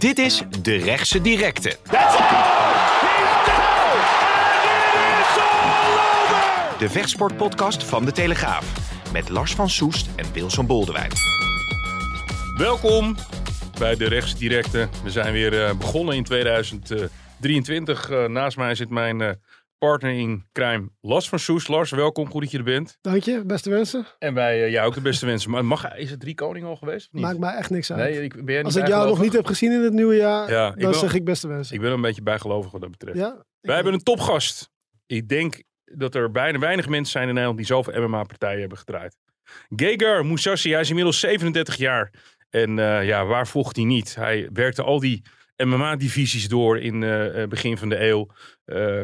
Dit is De Rechtse Directe. De vechtsportpodcast van De Telegraaf. Met Lars van Soest en Wilson Boldewijn. Welkom bij de Rechtsdirecte. We zijn weer eh, begonnen in 2023. Eh, naast mij zit mijn eh, partner in crime, Lars van Soest. Lars, welkom, goed dat je er bent. Dank je, beste wensen. En wij, jou ook de beste wensen. Maar mag, is het drie koning al geweest? Of niet? Maakt mij echt niks uit. Nee, ik, ben Als ik jou nog niet heb gezien in het nieuwe jaar, Ja, ik dan ben- zeg ik beste wensen. Ik ben een beetje bijgelovig wat dat betreft. ja? Wij hebben een topgast. Ik denk dat er bijna weinig mensen zijn in Nederland die zoveel MMA-partijen hebben gedraaid. Gegard Mousasi, hij is inmiddels 37 jaar. En eh, ja, waar vocht hij niet? Hij werkte al die MMA-divisies door in het begin van de eeuw. Eh,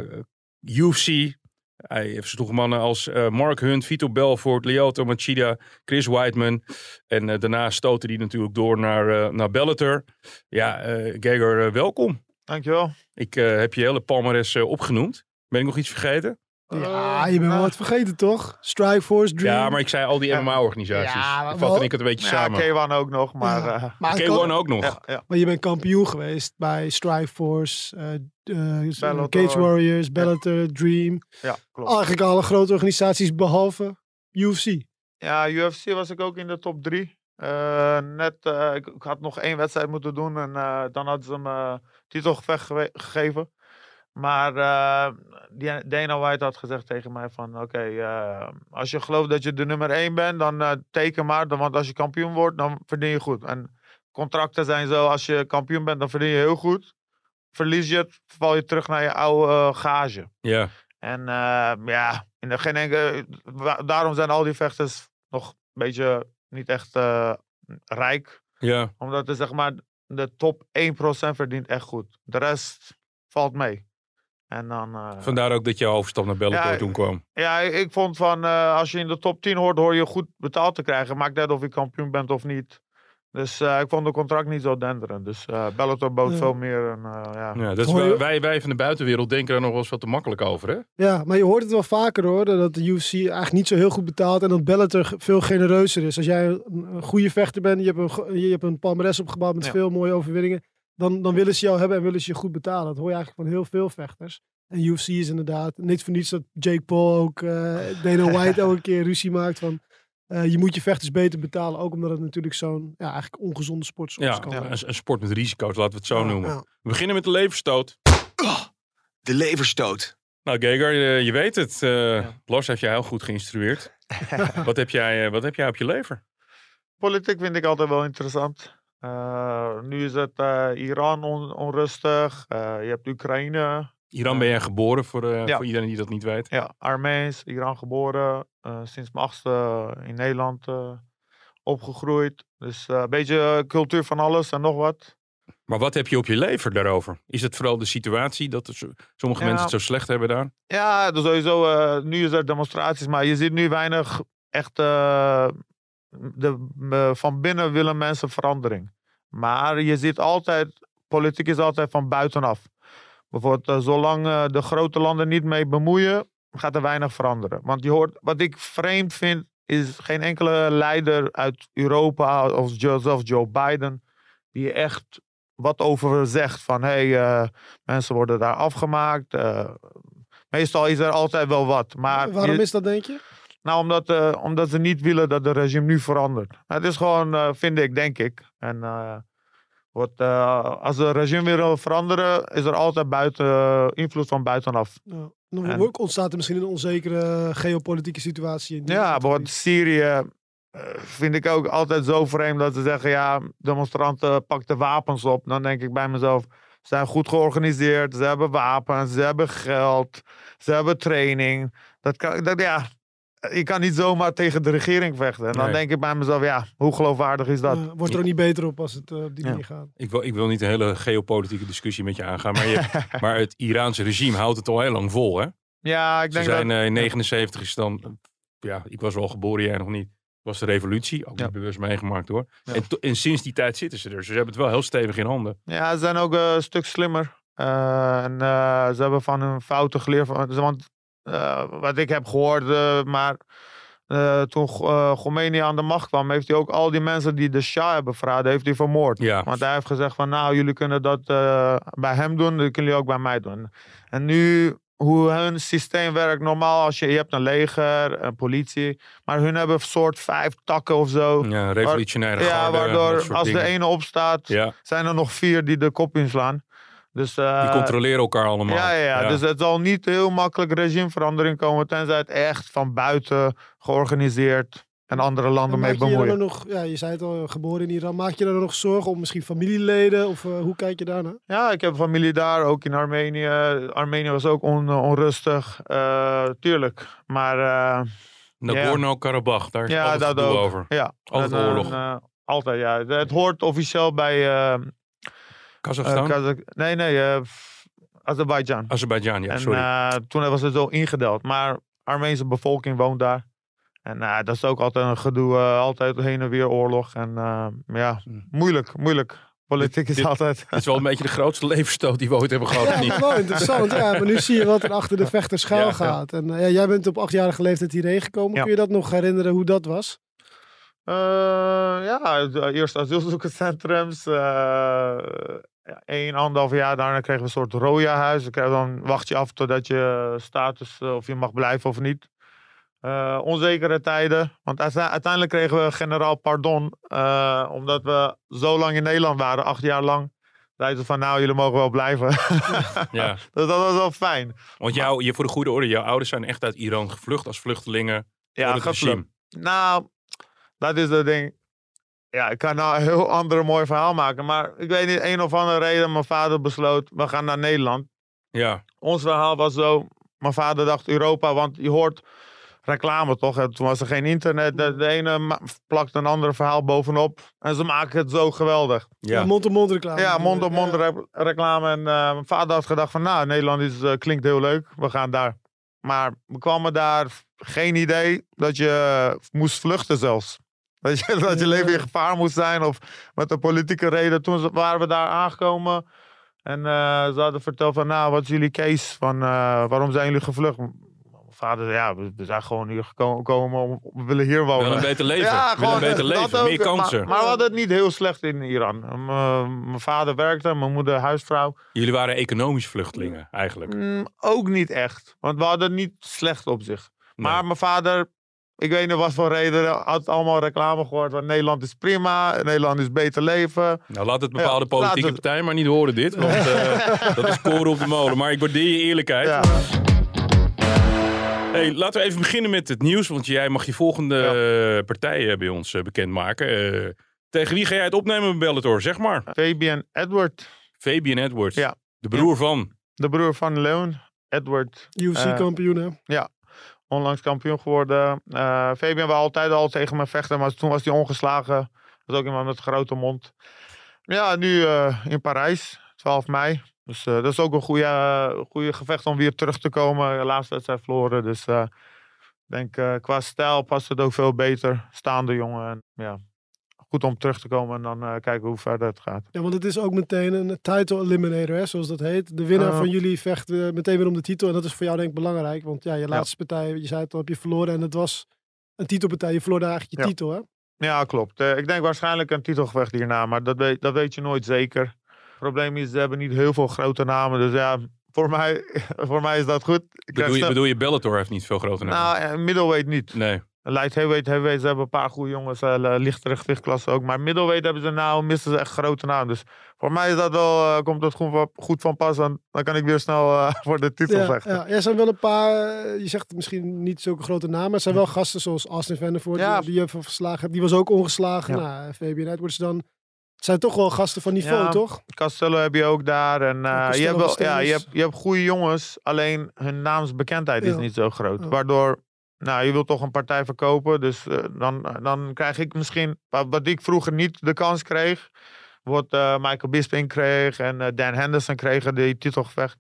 UFC. Hij heeft sloeg mannen als eh, Mark Hunt, Vito Belfort, Lyoto Machida, Chris Whiteman. En eh, daarna stoten die natuurlijk door naar, eh, naar Bellator. Ja, eh, welkom. Dankjewel. Ik heb je hele palmares opgenoend. Ben ik nog iets vergeten? Ja, je bent wel wat vergeten toch? Strikeforce, Dream. Ja, maar ik zei al die. MMA-organisaties. Ja, maar ik vat wel- en ik het een beetje Ja, samen. K1 ook nog, maar... Ja. eh, maar, K1 kan- ook nog. ja, ja. maar je bent kampioen geweest bij Strikeforce, eh eh, Bellator. Cage Warriors, Bellator, Dream. ja, klopt. Eigenlijk alle grote organisaties behalve UFC. Ja, UFC was ik ook in de top 3. net, eh, ik, ik had nog één wedstrijd moeten doen en eh, dan hadden ze hem eh, titelgevecht gewe- gegeven. Maar die- Dana White had gezegd tegen mij van, oké, eh, als je gelooft dat je de nummer 1 bent, dan eh, teken maar. Dan, want als je kampioen wordt, dan verdien je goed. En contracten zijn zo, als je kampioen bent, dan verdien je heel goed. Verlies je het, val je terug naar je oude gage. Ja, En ja, in de geen enkele, daarom zijn al die vechters nog een beetje niet echt rijk. ja. Omdat er zeg maar de top 1% verdient echt goed. De rest valt mee. En dan, eh, Vandaar ook dat je overstap naar Bellator Ja, toen kwam. ja, ik, vond van eh, als je in de top 10 hoort, hoor je goed betaald te krijgen. Maakt net of je kampioen bent of niet. Dus eh, ik vond de contract niet zo denderend. Dus eh Bellator bood Ja. veel meer. En, eh, ja. Ja, dat is wel- wij, wij van de buitenwereld denken er nog wel eens wat te makkelijk over, hè? Ja, maar je hoort het wel vaker hoor, dat de UFC eigenlijk niet zo heel goed betaalt en dat Bellator veel genereuzer is. Als jij een, goede vechter bent, je hebt een, je hebt een palmares opgebouwd met Ja. veel mooie overwinningen, dan, dan willen ze jou hebben en willen ze je goed betalen. Dat hoor je eigenlijk van heel veel vechters. En UFC is inderdaad, niet voor niets dat Jake Paul ook, eh Dana White elke keer ruzie maakt van, eh, je moet je vechters beter betalen, ook omdat het natuurlijk zo'n ja, eigenlijk ongezonde sport soms Ja, kan een, worden. een sport met risico's, laten we het zo Ja, noemen. ja. We beginnen met de leverstoot. De leverstoot. Nou, Gegard, je, je weet het. eh, Ja. Lars heeft je heel goed geïnstrueerd. wat, heb jij, wat heb jij op je lever? Politiek vind ik altijd wel interessant. Eh, nu is het eh, Iran on- onrustig. eh, je hebt Oekraïne. Iran ben jij geboren, voor, Ja. voor iedereen die dat niet weet. Ja, Armeens, Iran geboren. sinds mijn achtste in Nederland opgegroeid. Dus een beetje cultuur van alles en nog wat. Maar wat heb je op je lever daarover? Is het vooral de situatie dat sommige Ja. mensen het zo slecht hebben daar? Ja, dus sowieso. nu is er demonstraties, maar je ziet nu weinig echt. De, eh, van binnen willen mensen verandering. Maar je ziet altijd. Politiek is altijd van buitenaf. Bijvoorbeeld, eh, zolang eh, de grote landen niet mee bemoeien, gaat er weinig veranderen. Want je hoort, wat ik vreemd vind, is geen enkele leider uit Europa of zelfs Joe Biden, die echt wat over zegt. Van hé, hey, mensen worden daar afgemaakt. meestal is er altijd wel wat. Maar Waarom je- is dat denk je? Nou, omdat, eh, omdat ze niet willen dat het regime nu verandert. Het is gewoon, eh, vind ik, denk ik. En wordt, eh, als het regime wil veranderen, is er altijd buiten, invloed van buitenaf. Ja. En- wo- ontstaat er misschien een onzekere geopolitieke situatie. In Ja, bijvoorbeeld Syrië vind ik ook altijd zo vreemd dat ze zeggen, ja, demonstranten pakten wapens op. Dan denk ik bij mezelf, ze zijn goed georganiseerd, ze hebben wapens, ze hebben geld, ze hebben training. Dat kan, dat, ja, je kan niet zomaar tegen de regering vechten. En dan Nee. denk ik bij mezelf, ja, hoe geloofwaardig is dat? Ja, wordt er ook niet beter op als het eh, op die Ja. manier gaat. Ik wil, ik wil niet een hele geopolitieke discussie met je aangaan. Maar, je, maar het Iraanse regime houdt het al heel lang vol, hè? Ja, ik Ze denk zijn dat... eh, in 79 is dan... Ja, ik was wel geboren, jij nog niet. was de revolutie. Ook Ja. niet bewust meegemaakt hoor. Ja. En, to- en sinds die tijd zitten ze er. Dus ze hebben het wel heel stevig in handen. Ja, ze zijn ook eh, een stuk slimmer. Eh, en eh, ze hebben van hun fouten geleerd. Van, want eh, wat ik heb gehoord, eh, maar eh, toen uh, Khomeini aan de macht kwam, heeft hij ook al die mensen die de Shah hebben verraden, heeft hij vermoord. Ja. Want hij heeft gezegd van, nou, jullie kunnen dat eh, bij hem doen, dat kunnen jullie ook bij mij doen. En nu, hoe hun systeem werkt, normaal als je, je hebt een leger, een politie, maar hun hebben een soort vijf takken of zo. Ja, revolutionaire ja, garde, dat waardoor als de ene opstaat, Ja, zijn er nog vier die de kop inslaan. Dus, eh, die controleren elkaar allemaal. ja, ja, ja, dus het zal niet heel makkelijk regimeverandering komen, tenzij het echt van buiten georganiseerd en andere landen mee Maak je bemoeien. nog, ja, je zei het al, geboren in Iran. Maak je er nog zorgen om misschien familieleden? Of eh, hoe kijk je daarnaar? Ja, ik heb familie daar, ook in Armenië. Armenië was ook on- onrustig, eh, tuurlijk. Maar eh, Nagorno-Karabakh, daar is Ja, altijd dat over. ja. Altijd En, eh, oorlog. eh, altijd, ja. Het hoort officieel bij eh Kazachstan? eh, Kazak- Nee, nee, eh, Azerbeidzjan. Azerbeidzjan, ja, en sorry. eh, toen was het zo ingedeeld. Maar Armeense bevolking woont daar. En dat is ook altijd een gedoe, altijd heen en weer oorlog. En eh, ja, Hm. moeilijk, moeilijk. Politiek is dit- altijd... Het is wel een beetje de grootste levensstoot die we ooit hebben gehad, Ja, niet? wel interessant. Ja, maar nu zie je wat er achter de vechter schuil Ja, ja. gaat. En ja, jij bent op achtjarige leeftijd hierheen gekomen. Ja. Kun je dat nog herinneren hoe dat was? Eh, ja, de eerste asielzoekerscentrums. Eh één, anderhalf jaar daarna kregen we een soort Roja-huis. Dan, wacht je af totdat je status, eh, of je mag blijven of niet. Eh, onzekere tijden. Want uite- uiteindelijk kregen we generaal pardon. eh, omdat we zo lang in Nederland waren, acht jaar lang. Zeiden ze van, nou, jullie mogen wel blijven. Ja, dus dat was wel fijn. want jou, je, voor de goede orde, jouw ouders zijn echt uit Iran gevlucht als vluchtelingen Ja, gevlucht. Nou, dat is het ding. Ja, ik kan nou een heel ander mooi verhaal maken. Maar ik weet niet, een of andere reden. Mijn vader besloot, we gaan naar Nederland. Ja, Ons verhaal was zo. Mijn vader dacht Europa, want je hoort reclame toch? En Toen was er geen internet. De, de ene plakt een ander verhaal bovenop. En ze maken het zo geweldig. ja. mond-op-mond reclame. Ja, mond-op-mond re- reclame. En eh, mijn vader had gedacht van, nou, Nederland is, eh, klinkt heel leuk. We gaan daar. Maar we kwamen daar, geen idee dat je moest vluchten zelfs. Dat je, dat je Ja. leven in gevaar moest zijn of met een politieke reden. Toen waren we daar aangekomen. En eh, ze hadden verteld van, nou, wat is jullie case? Van, eh, waarom zijn jullie gevlucht? Mijn vader zei, ja, we, we zijn gewoon hier geko- gekomen. om- We willen hier We wonen. willen een beter leven. Ja, we willen een beter dat leven. ook. Meer kansen. Maar, maar we hadden het niet heel slecht in Iran. Eh, Mijn vader werkte, mijn moeder huisvrouw. Jullie waren economische vluchtelingen, eigenlijk. Mm, ook niet echt. Want we hadden het niet slecht op zich. Nee. Maar mijn vader, ik weet niet wat voor reden, had allemaal reclame gehoord. van Nederland is prima, Nederland is beter leven. Nou, laat het bepaalde Ja, politieke het- partijen maar niet horen dit. Want eh, dat is koren op de molen. Maar ik waardeer je eerlijkheid. Ja. Hey, laten we even beginnen met het nieuws. Want jij mag je volgende eh, partijen bij ons eh, bekendmaken. Eh, tegen wie ga jij het opnemen met Bellator? Zeg maar. Fabian Edward, Fabian Edwards. Ja. De broer van. de broer van Leon. Edward, Eh, UFC-kampioen, hè? Onlangs kampioen geworden. Eh Fabian wou altijd al tegen me vechten, maar toen was hij ongeslagen. Dat is ook iemand met grote mond. Ja, nu eh, in Parijs, 12 mei. Dus eh, dat is ook een goede, goede gevecht om weer terug te komen. De laatste wedstrijd verloren. Dus ik denk qua stijl past het ook veel beter. Staande jongen. En, ja, goed om terug te komen en dan eh, kijken hoe verder het gaat. Ja, want het is ook meteen een title eliminator, hè, zoals dat heet. De winnaar Uh, van jullie vecht eh, meteen weer om de titel. En dat is voor jou denk ik belangrijk. Want ja, je laatste partij, je zei het al, heb je verloren. En het was een titelpartij. Je verloor daar eigenlijk je Ja. titel, hè? Ja, klopt. Eh, ik denk waarschijnlijk een titelgevecht hierna, maar dat weet, dat weet je nooit zeker. Het probleem is, ze hebben niet heel veel grote namen. Dus ja, voor mij, voor mij is dat goed. Ik Bedoel je, bedoel je Bellator heeft niet veel groter namen? Nou, middleweight niet. nee. Light heavyweight, heavyweight, ze hebben een paar goede jongens. eh, lichtere gewichtklassen ook. Maar middleweight hebben ze nou, missen ze echt grote namen. Dus voor mij is dat wel, eh, komt dat goed van, goed van pas. En dan kan ik weer snel eh, voor de titel Ja, vechten. ja, er zijn wel een paar, je zegt misschien niet zulke grote namen, maar er zijn wel gasten zoals Austin Vandervoort, Ja. die, die je verslagen hebt. Die was ook ongeslagen. Ja. Nou, Fabian Edwards dan. Het zijn toch wel gasten van niveau, Ja. toch? Castello heb je ook daar. En, Costello, je, hebt wel, ja, je, hebt, je hebt goede jongens, alleen hun naamsbekendheid is Ja. niet zo groot. Ja. Waardoor, nou, je wilt toch een partij verkopen. Dus eh, dan, dan krijg ik misschien, wat, wat ik vroeger niet de kans kreeg, wat eh, Michael Bisping kreeg en eh, Dan Henderson kregen die titelgevecht.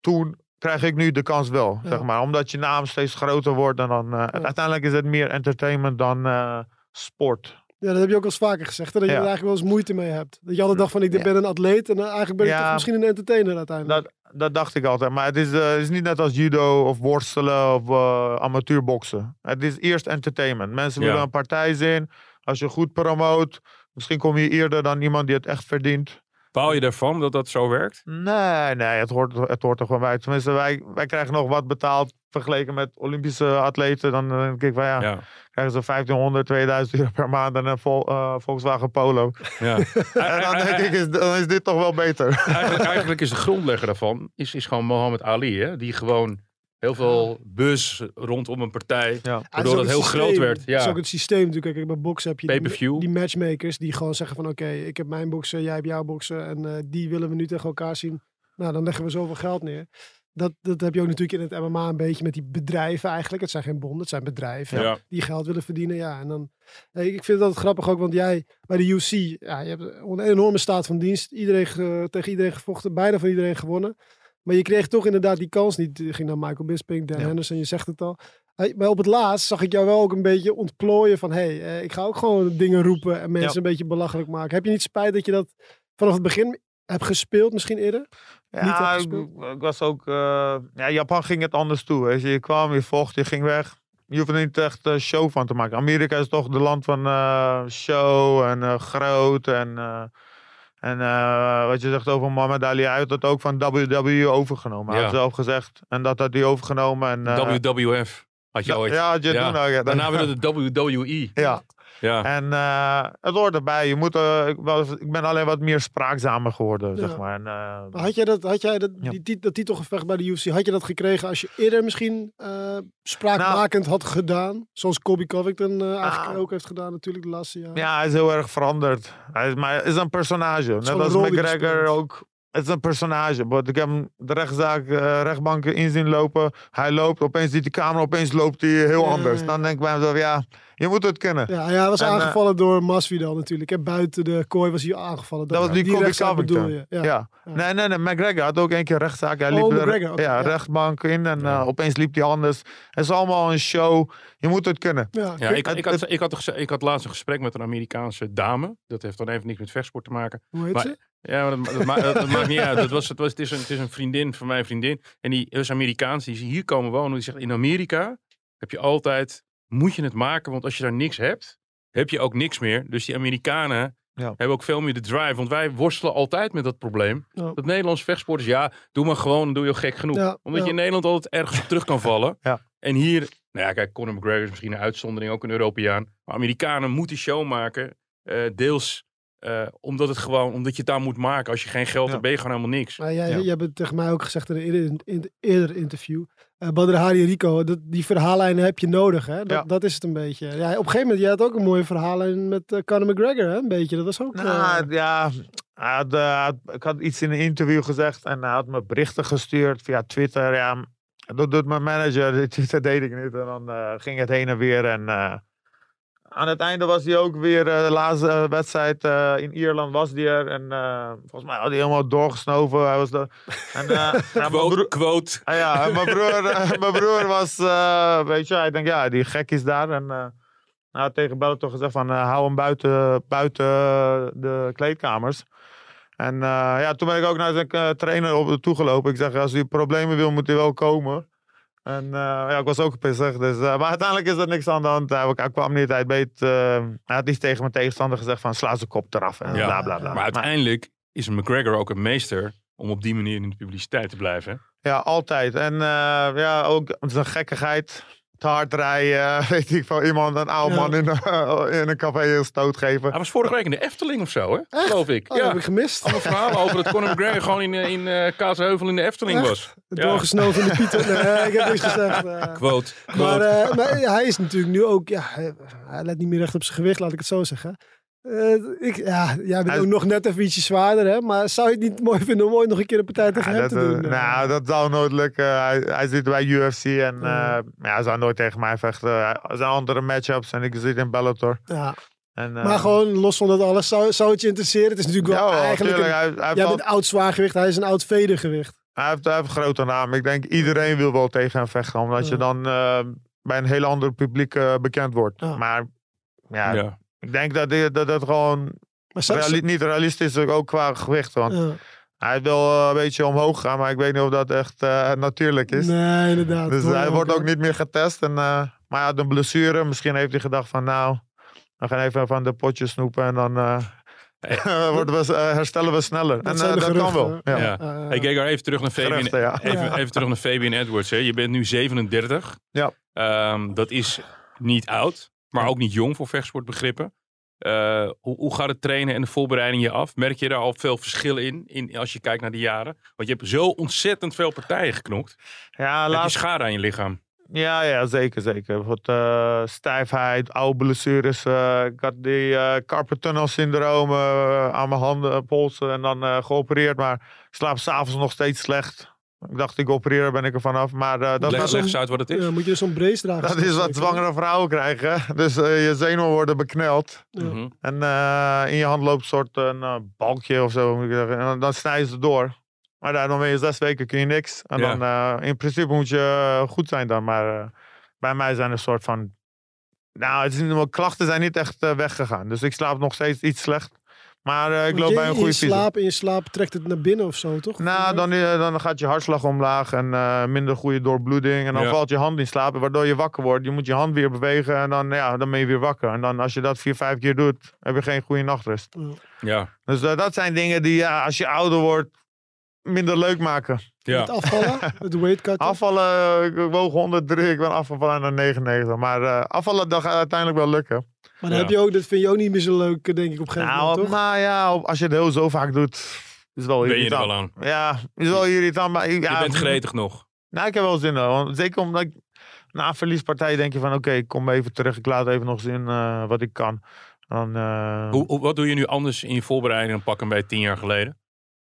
Toen krijg ik nu de kans wel, Ja. zeg maar. Omdat je naam steeds groter wordt en dan, eh, uiteindelijk is het meer entertainment dan eh, sport. Ja, dat heb je ook al eens vaker gezegd. Hè? Dat je Ja. er eigenlijk wel eens moeite mee hebt. Dat je altijd dacht van ik Ja. ben een atleet en eigenlijk ben ik toch misschien een entertainer uiteindelijk. Dat, dat dacht ik altijd. Maar het is, eh, het is niet net als judo of worstelen of eh, amateurboksen. Het is eerst entertainment. Mensen Ja. willen een partij zien. Als je goed promoot, misschien kom je eerder dan iemand die het echt verdient. Baal je ervan dat dat zo werkt? Nee, nee, het hoort, het hoort er gewoon bij. Tenminste, wij, wij krijgen nog wat betaald vergeleken met Olympische atleten. Dan eh, denk ik van ja, Ja. krijgen ze 1500, 2000 euro per maand en een Vol, eh, Volkswagen Polo. ja. En dan denk ik, is, dan is dit toch wel beter. eigenlijk, eigenlijk is de grondlegger daarvan is, is gewoon Mohammed Ali. Hè? Die gewoon heel veel buzz rondom een partij. Ja. Ja, Waardoor het heel systeem. groot werd. Het is Ja. ook het systeem natuurlijk. Kijk, bij boksen heb je die, matchmakers die gewoon zeggen van oké, ik heb mijn boksen, jij hebt jouw boksen en eh, die willen we nu tegen elkaar zien. Nou, dan leggen we zoveel geld neer. Dat, dat heb je ook natuurlijk in het MMA een beetje met die bedrijven eigenlijk. Het zijn geen bonden, het zijn bedrijven Ja. die geld willen verdienen. Ja, en dan, ik vind dat grappig ook, want jij bij de UC, ja, je hebt een enorme staat van dienst. Iedereen ge- tegen iedereen gevochten, bijna van iedereen gewonnen. Maar je kreeg toch inderdaad die kans niet. Je ging naar Michael Bisping, Dan Ja. Henderson, je zegt het al. Maar op het laatst zag ik jou wel ook een beetje ontplooien van... hé, hey, eh, ik ga ook gewoon dingen roepen en mensen Ja. een beetje belachelijk maken. Heb je niet spijt dat je dat vanaf het begin hebt gespeeld misschien eerder? Ja, ik, was ook. eh, ja, Japan ging het anders toe. Weet je. je kwam, je vocht, je ging weg. Je hoeft er niet echt een show van te maken. Amerika is toch de land van eh, show en eh, groot. En, eh, en eh, wat je zegt over Muhammad Ali, hij had dat ook van WWE overgenomen. Hij Ja. had zelf gezegd. En dat had hij overgenomen. En, eh, WWF had je ooit. ja, had je Ja. toen ook. Ja, Daarna werd het de WWE. ja. Ja. En eh, het hoort erbij. Je moet, eh, ik, was, ik ben alleen wat meer spraakzamer geworden, Ja. zeg maar. En, eh, Had jij, dat, had jij dat, Ja. die, dat titelgevecht bij de UFC, had je dat gekregen als je eerder misschien eh, spraakmakend had gedaan? Zoals Kobe Covington eh, eigenlijk Nou. ook heeft gedaan natuurlijk de laatste jaren. Ja, hij is heel erg veranderd. Hij is, maar hij is een personage. Net als McGregor ook. Het is een personage. Want ik heb hem de rechtszaak, eh, rechtbank in zien lopen. Hij loopt, opeens ziet die camera, opeens loopt hij heel anders. Dan denk ik bij mezelf, ja, je moet het kunnen. Ja, ja, hij was En, eh, aangevallen door Masvidal natuurlijk. hè. Buiten de kooi was hij aangevallen. Dat was die Kobe Covington. je. Ja. Ja. Nee, nee, nee. McGregor had ook één keer rechtszaak. Hij Oh, liep ja, ja. rechtbank in en Ja. eh, opeens liep hij anders. Het is allemaal een show. Je moet het kunnen. Ja, Ja, ik, ik, had, ik, had, geze- ik had laatst een gesprek met een Amerikaanse dame. Dat heeft dan even niks met vechtsport te maken. Hoe heet maar- ze? Ja, maar dat, dat, ma- dat- dat maakt niet uit. Dat was, het, was, het, is een, het is een vriendin van mijn vriendin. En die is Amerikaans. Die is hier komen wonen. Die zegt, in Amerika heb je altijd, moet je het maken. Want als je daar niks hebt, heb je ook niks meer. Dus die Amerikanen Ja. hebben ook veel meer de drive. Want wij worstelen altijd met dat probleem. Ja. Dat Nederlands vechtsport is, ja, doe maar gewoon, dan doe je gek genoeg. Ja, Omdat je in Nederland altijd ergens terug kan vallen. Ja. En hier, nou ja, kijk, Conor McGregor is misschien een uitzondering, ook een Europeaan. Maar Amerikanen moeten show maken, eh, deels eh, omdat het gewoon, omdat je het daar moet maken. Als je geen geld hebt, ben je gewoon helemaal niks. Maar jij, Ja. jij hebt het tegen mij ook gezegd in een eerder interview. Eh Badr Hari Rico, dat, die verhaallijnen heb je nodig. Hè? Dat, Ja. dat is het een beetje. Ja, op een gegeven moment, jij had ook een mooie verhaallijn met eh Conor McGregor. Hè? Een beetje, dat was ook... eh, Nou, ja, hij had, eh, had- ik had iets in een interview gezegd en hij had me berichten gestuurd via Twitter. Ja, dat doet mijn manager, Twitter deed ik niet. En dan eh, ging het heen en weer. En eh, aan het einde was hij ook weer, eh, de laatste eh, wedstrijd eh, in Ierland was hij er. En volgens mij had hij helemaal doorgesnoven. Hij was de, en, ja, Quote, broer- quote. Ah ja, mijn broer, mijn broer was, weet je, hij denkt, ja, die gek is daar. En had tegen Bellator gezegd van, hou hem buiten, buiten de kleedkamers. En ja, toen ben ik ook naar zijn trainer op toegelopen. Ik zeg, als hij problemen wil, moet hij wel komen. En eh, ja, ik was ook pissig. Dus, eh, maar uiteindelijk is er niks aan de hand. Hij, hij kwam niet, hij weet, eh, hij had iets tegen mijn tegenstander gezegd van, sla zijn kop eraf. En Ja, bla, bla, bla. Maar uiteindelijk is McGregor ook een meester om op die manier in de publiciteit te blijven. Ja, altijd. En ja, ook het is een gekkigheid. Te hard rijden, weet ik van iemand, een oude Ja. man in, een- in een café een stoot geven. Hij was vorige week in de Efteling of zo, hè? Echt? Geloof ik. Oh, dat ja. heb ik gemist. Allemaal verhalen over dat Conor McGregor gewoon in, eh, in eh, Kaatsheuvel in de Efteling Echt? was. Ja. Doorgesnoven in de Pieter. Nee, ik heb niks gezegd. eh. Quote. Maar, quote. eh, maar hij is natuurlijk nu ook, ja, hij, hij let niet meer recht op zijn gewicht, laat ik het zo zeggen. Eh, ik, ja, jij bent ook nog net even ietsje zwaarder, hè? Maar zou je het niet mooi vinden om ooit nog een keer een partij tegen Ja, hem dat, te eh, doen? eh? nou, dat zou nooit lukken. Hij, hij zit bij UFC en Ja. eh, ja, hij zou nooit tegen mij vechten. Er zijn andere matchups en ik zit in Bellator. ja. En, eh, Maar gewoon los van dat alles, zou, zou het je interesseren? Het is natuurlijk wel ja, eigenlijk... Een, hij, hij, jij valt- bent oud zwaargewicht, hij is een oud vedergewicht. hij, heeft, hij heeft een grote naam. Ik denk iedereen wil wel tegen hem vechten. Omdat je dan eh, bij een heel ander publiek bekend wordt. Maar ja, ja. Ik denk dat dit- dat dat gewoon reali- niet realistisch is, ook qua gewicht. Want ja. hij wil eh, een beetje omhoog gaan, maar ik weet niet of dat echt eh, natuurlijk is. Nee, inderdaad. Dus hij wordt ook niet meer getest. En, eh, maar hij had een blessure. Misschien heeft hij gedacht van nou, we gaan even van de potjes snoepen en dan eh, worden we, herstellen we sneller. Dat en eh, de dat kan wel. Ja. Ja. Eh, Hey, Gegar, even terug naar Fabian, ja. even, Ja. even terug naar Fabian Edwards. Hè. Je bent nu 37. Ja. Ehm, dat is niet oud, maar ook niet jong voor vechtsportbegrippen. Eh, hoe, hoe gaat het trainen en de voorbereiding je af? Merk je daar al veel verschil in, in als je kijkt naar de jaren? Want je hebt zo ontzettend veel partijen geknokt. Ja, Heb je laatst, schade aan je lichaam? ja, ja, zeker, zeker. Wat eh, stijfheid, oude blessures. eh, ik had die eh carpal tunnel syndroom aan mijn handen, polsen en dan geopereerd. Maar ik slaap s'avonds nog steeds slecht. Ik dacht, ik opereer, ben ik er vanaf. Maar eh, dat, Leg, leg eens uit wat het is. ja, moet je dus zo'n brace dragen? dat is wat zwangere vrouwen krijgen. Dus eh, je zenuwen worden bekneld. Ja. Mhm. En eh, in je hand loopt een soort een, balkje of zo. Moet ik zeggen. En dan, dan snijden ze door. Maar daar, dan ben je zes weken, kun je niks. En Ja. dan eh, in principe moet je goed zijn dan. Maar eh, bij mij zijn er een soort van... Nou, het is, niet- mijn klachten zijn niet echt weggegaan. Dus ik slaap nog steeds iets slecht. Maar eh, ik loop je- bij een goede je fysio. slaap, in je slaap trekt het naar binnen of zo, toch? Nou, dan, eh, dan gaat je hartslag omlaag en eh, minder goede doorbloeding. En dan Ja. valt je hand in slaap, waardoor je wakker wordt. Je moet je hand weer bewegen en dan, ja, dan ben je weer wakker. En dan als je dat vier, vijf keer doet, heb je geen goede nachtrust. Ja. Dus eh, dat zijn dingen die ja, als je ouder wordt minder leuk maken. Het afvallen, het weight cut. Afvallen, ik woog 103, ik ben afgevallen naar 99. Maar eh, afvallen dat gaat uiteindelijk wel lukken. Maar dan Ja. heb je ook, dat vind je ook niet meer zo leuk, denk ik, op een gegeven Nou, moment, toch? maar ja, als je het heel zo vaak doet, is het wel Ben je er irritant. wel aan? Ja, is wel irritant. Maar, ja, Je bent gretig nog. Nou, ik heb wel zin in. Want zeker omdat ik na een verliespartij denk je van oké, ik kom even terug. Ik laat even nog zien eh, wat ik kan. Dan, eh, Hoe, hoe- wat doe je nu anders in je voorbereiding dan pakken bij tien jaar geleden?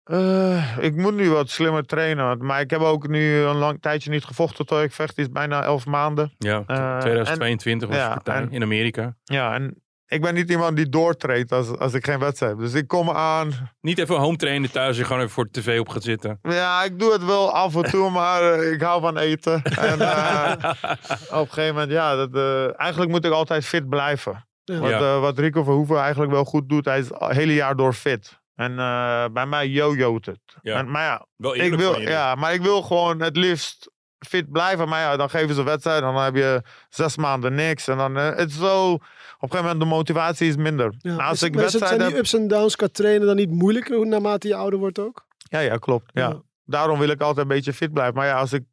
Eh, ik moet nu wat slimmer trainen. want- Maar ik heb ook nu een lang tijdje niet gevochten tot ik vecht. is bijna elf maanden. Ja, Eh, 2022 was ja, de partij en- in Amerika. Ja, en ik ben niet iemand die doortreedt als, als ik geen wedstrijd heb. Dus ik kom aan. Niet even home trainen thuis en gewoon even voor de tv op gaat zitten. Ja, ik doe het wel af en toe, maar eh, ik hou van eten. En eh, op een gegeven moment, ja, dat, eh, eigenlijk moet ik altijd fit blijven. Ja. Wat, eh, wat Rico Verhoeven eigenlijk wel goed doet, hij is het hele jaar door fit. En eh, bij mij yo-yo't het. Ja. En, maar ja, Wel ik wil, ja, maar ik wil gewoon het liefst fit blijven. Maar ja, dan geven ze een wedstrijd. Dan heb je zes maanden niks. En dan eh, het is zo... Op een gegeven moment de motivatie is minder. Ja. Als Is- ik maar is het- wedstrijd zijn heb... die ups en downs qua trainen dan niet moeilijker naarmate je ouder wordt ook? Ja, ja, klopt. Ja. Ja. Daarom wil ik altijd een beetje fit blijven. Maar ja, als ik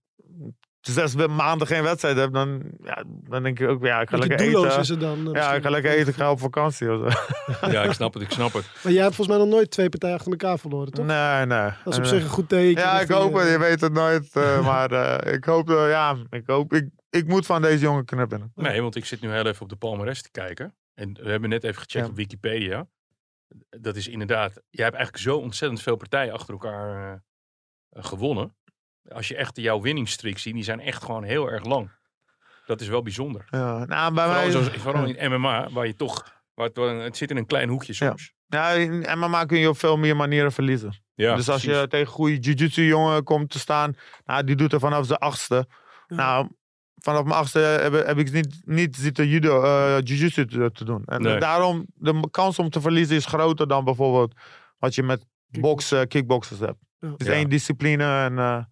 zes maanden geen wedstrijd heb, dan, ja, dan denk ik ook, ja, ik ga lekker doelloos eten. is het dan. eh, Ja, ik ga lekker eten, ik ga op vakantie of zo. Ja, ik snap het, ik snap het. Maar jij hebt volgens mij nog nooit twee partijen achter elkaar verloren, toch? Nee, nee. Dat is op zich een goed teken. Ja, ik hoop het. je- weet het nooit. eh, maar eh, ik hoop, ja, ik hoop, ik, ik moet van deze jongen kunnen winnen. Nee, want ik zit nu heel even op de palmarès te kijken. En we hebben net even gecheckt Ja. op Wikipedia. Dat is inderdaad, jij hebt eigenlijk zo ontzettend veel partijen achter elkaar gewonnen. Als je echt jouw winningstreak ziet, die zijn echt gewoon heel erg lang. Dat is wel bijzonder. Ja, nou, bij Vooral, mij, vooral in MMA, waar je toch, waar het, zit in een klein hoekje soms. ja, in MMA kun je op veel meer manieren verliezen. Ja, dus als precies. je tegen goede jiu-jitsu jongen komt te staan, nou, die doet er vanaf zijn achtste. Ja. Nou, vanaf mijn achtste heb, heb ik niet, niet zitten judo, eh jiu-jitsu te, te doen. En Nee. daarom, de kans om te verliezen is groter dan bijvoorbeeld wat je met boksen, kickboxers hebt. Het is Ja. één discipline en eh,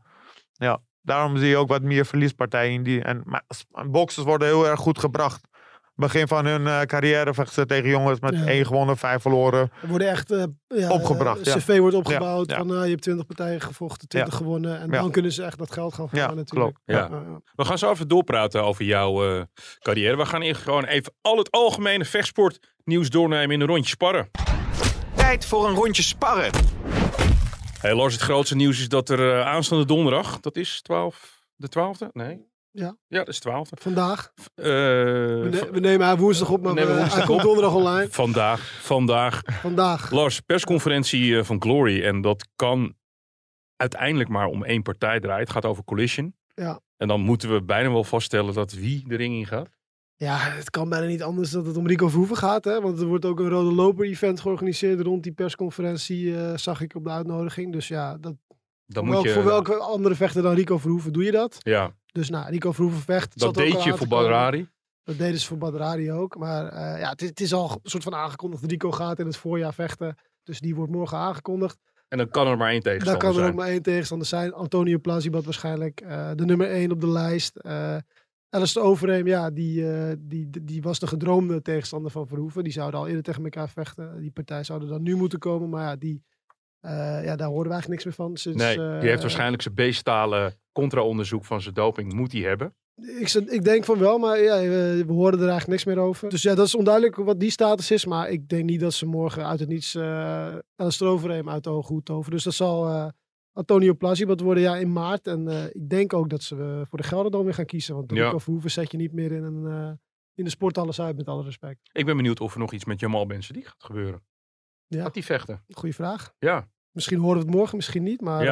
ja, daarom zie je ook wat meer verliespartijen in die. En maar, boxers worden heel erg goed gebracht. Begin van hun eh, carrière vechten ze tegen jongens met Ja. één gewonnen, vijf verloren. Er worden echt eh, ja, Opgebracht, eh, ja. cv wordt opgebouwd van eh, je hebt 20 partijen gevochten, 20 gewonnen. En Ja. dan kunnen ze echt dat geld gaan Ja, natuurlijk. Ja. Ja, ja. We gaan zo even doorpraten over jouw eh, carrière. We gaan gewoon even al het algemene vechtsportnieuws doornemen in een rondje sparren. Tijd voor een rondje sparren. Hey Lars, het grootste nieuws is dat er eh, aanstaande donderdag, dat is 12, de 12e? Nee. Ja. Ja, dat is 12e. Vandaag. Eh, We, ne- we nemen haar woensdag op, maar We nemen we- woensdag hij komt op. donderdag online. vandaag, vandaag. Vandaag. Lars, persconferentie eh, van Glory. En dat kan uiteindelijk maar om één partij draaien. Het gaat over Collision. Ja. En dan moeten we bijna wel vaststellen dat wie de ring in gaat. Ja, het kan bijna niet anders dat het om Rico Verhoeven gaat. Hè? Want er wordt ook een Rode Loper event georganiseerd rond die persconferentie, eh, zag ik op de uitnodiging. Dus ja, dat, Dan moet welk- je, voor welke andere vechter dan Rico Verhoeven doe je dat? Ja, Dus nou, Rico Verhoeven vecht. dat deed je voor. Badrari. Dat deden ze voor Badrari ook. Maar eh, ja, het is, het is al een soort van aangekondigd. Rico gaat in het voorjaar vechten. Dus die wordt morgen aangekondigd. En dan kan er maar één tegenstander kan er zijn. ook maar één tegenstander zijn. Antonio Plazibot waarschijnlijk. eh, de nummer één op de lijst. Alistair Overeem, ja, die, eh, die, die, was de gedroomde tegenstander van Verhoeven. Die zouden al eerder tegen elkaar vechten. Die partij zouden dan nu moeten komen. Maar ja, die, eh, ja daar horen we eigenlijk niks meer van. Sinds, Nee, eh, die heeft waarschijnlijk zijn beestalen contra-onderzoek van zijn doping. Moet hij hebben. Ik, ik denk van wel, maar ja, we, we horen er eigenlijk niks meer over. Dus ja, dat is onduidelijk wat die status is. Maar ik denk niet dat ze morgen uit het niets uh, Alistair Overeem uit de hoge hoed toveren. Dus dat zal eh, Antonio Plazibot worden ja, in maart. En eh, ik denk ook dat ze eh, voor de Gelderdoom weer gaan kiezen. Want Ja. Rico Verhoeven zet je niet meer in, een, eh, in de sport alles uit, met alle respect. Ik ben benieuwd of er nog iets met Jamal Ben die gaat gebeuren. Ja. Gaat die vechten? Goeie vraag. Ja. Misschien horen we het morgen, misschien niet. Maar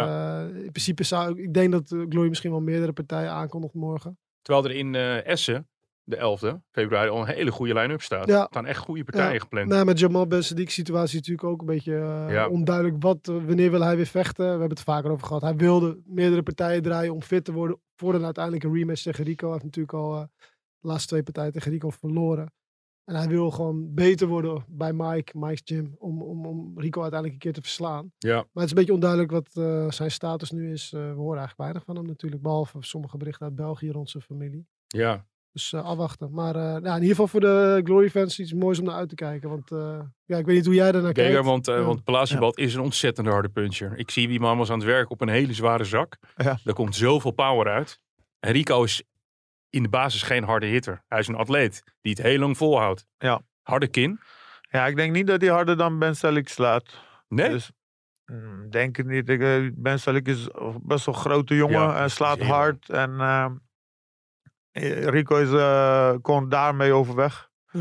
in principe zou ik... Ik denk dat Glory misschien wel meerdere partijen aankondigt morgen. Terwijl er in Essen, de 11e februari, al een hele goede line-up staat. Ja. Er staan echt goede partijen Ja. gepland. Nou, met Jamal Ben Sadiq situatie natuurlijk ook een beetje eh, Ja. onduidelijk. Wat, eh, wanneer wil hij weer vechten? We hebben het er vaker over gehad. Hij wilde meerdere partijen draaien om fit te worden voor een uiteindelijke rematch tegen Rico. Hij heeft natuurlijk al eh, de laatste twee partijen tegen Rico verloren. En hij wil gewoon beter worden bij Mike, Mike's gym, om, om, om Rico uiteindelijk een keer te verslaan. Ja. Maar het is een beetje onduidelijk wat zijn status nu is. We horen eigenlijk weinig van hem natuurlijk, behalve sommige berichten uit België rond zijn familie. Ja. Dus eh, afwachten. Maar eh, nou, in ieder geval voor de Glory fans iets moois om naar uit te kijken. Want eh, ja, ik weet niet hoe jij daarnaar kijkt. want, eh Ja. want is een ontzettende harde puncher. Ik zie die man was aan het werk op een hele zware zak. Ja. Daar komt zoveel power uit. En Rico is in de basis geen harde hitter. Hij is een atleet die het heel lang volhoudt. Ja. Harde kin? Ja, ik denk niet dat hij harder dan Ben Selleck slaat. Nee. Dus, mm, denk het niet. Ik, ben Selleck is best wel een grote jongen Ja, en slaat hard. En ehm, eh, Rico is, eh, kon daarmee overweg. Ja.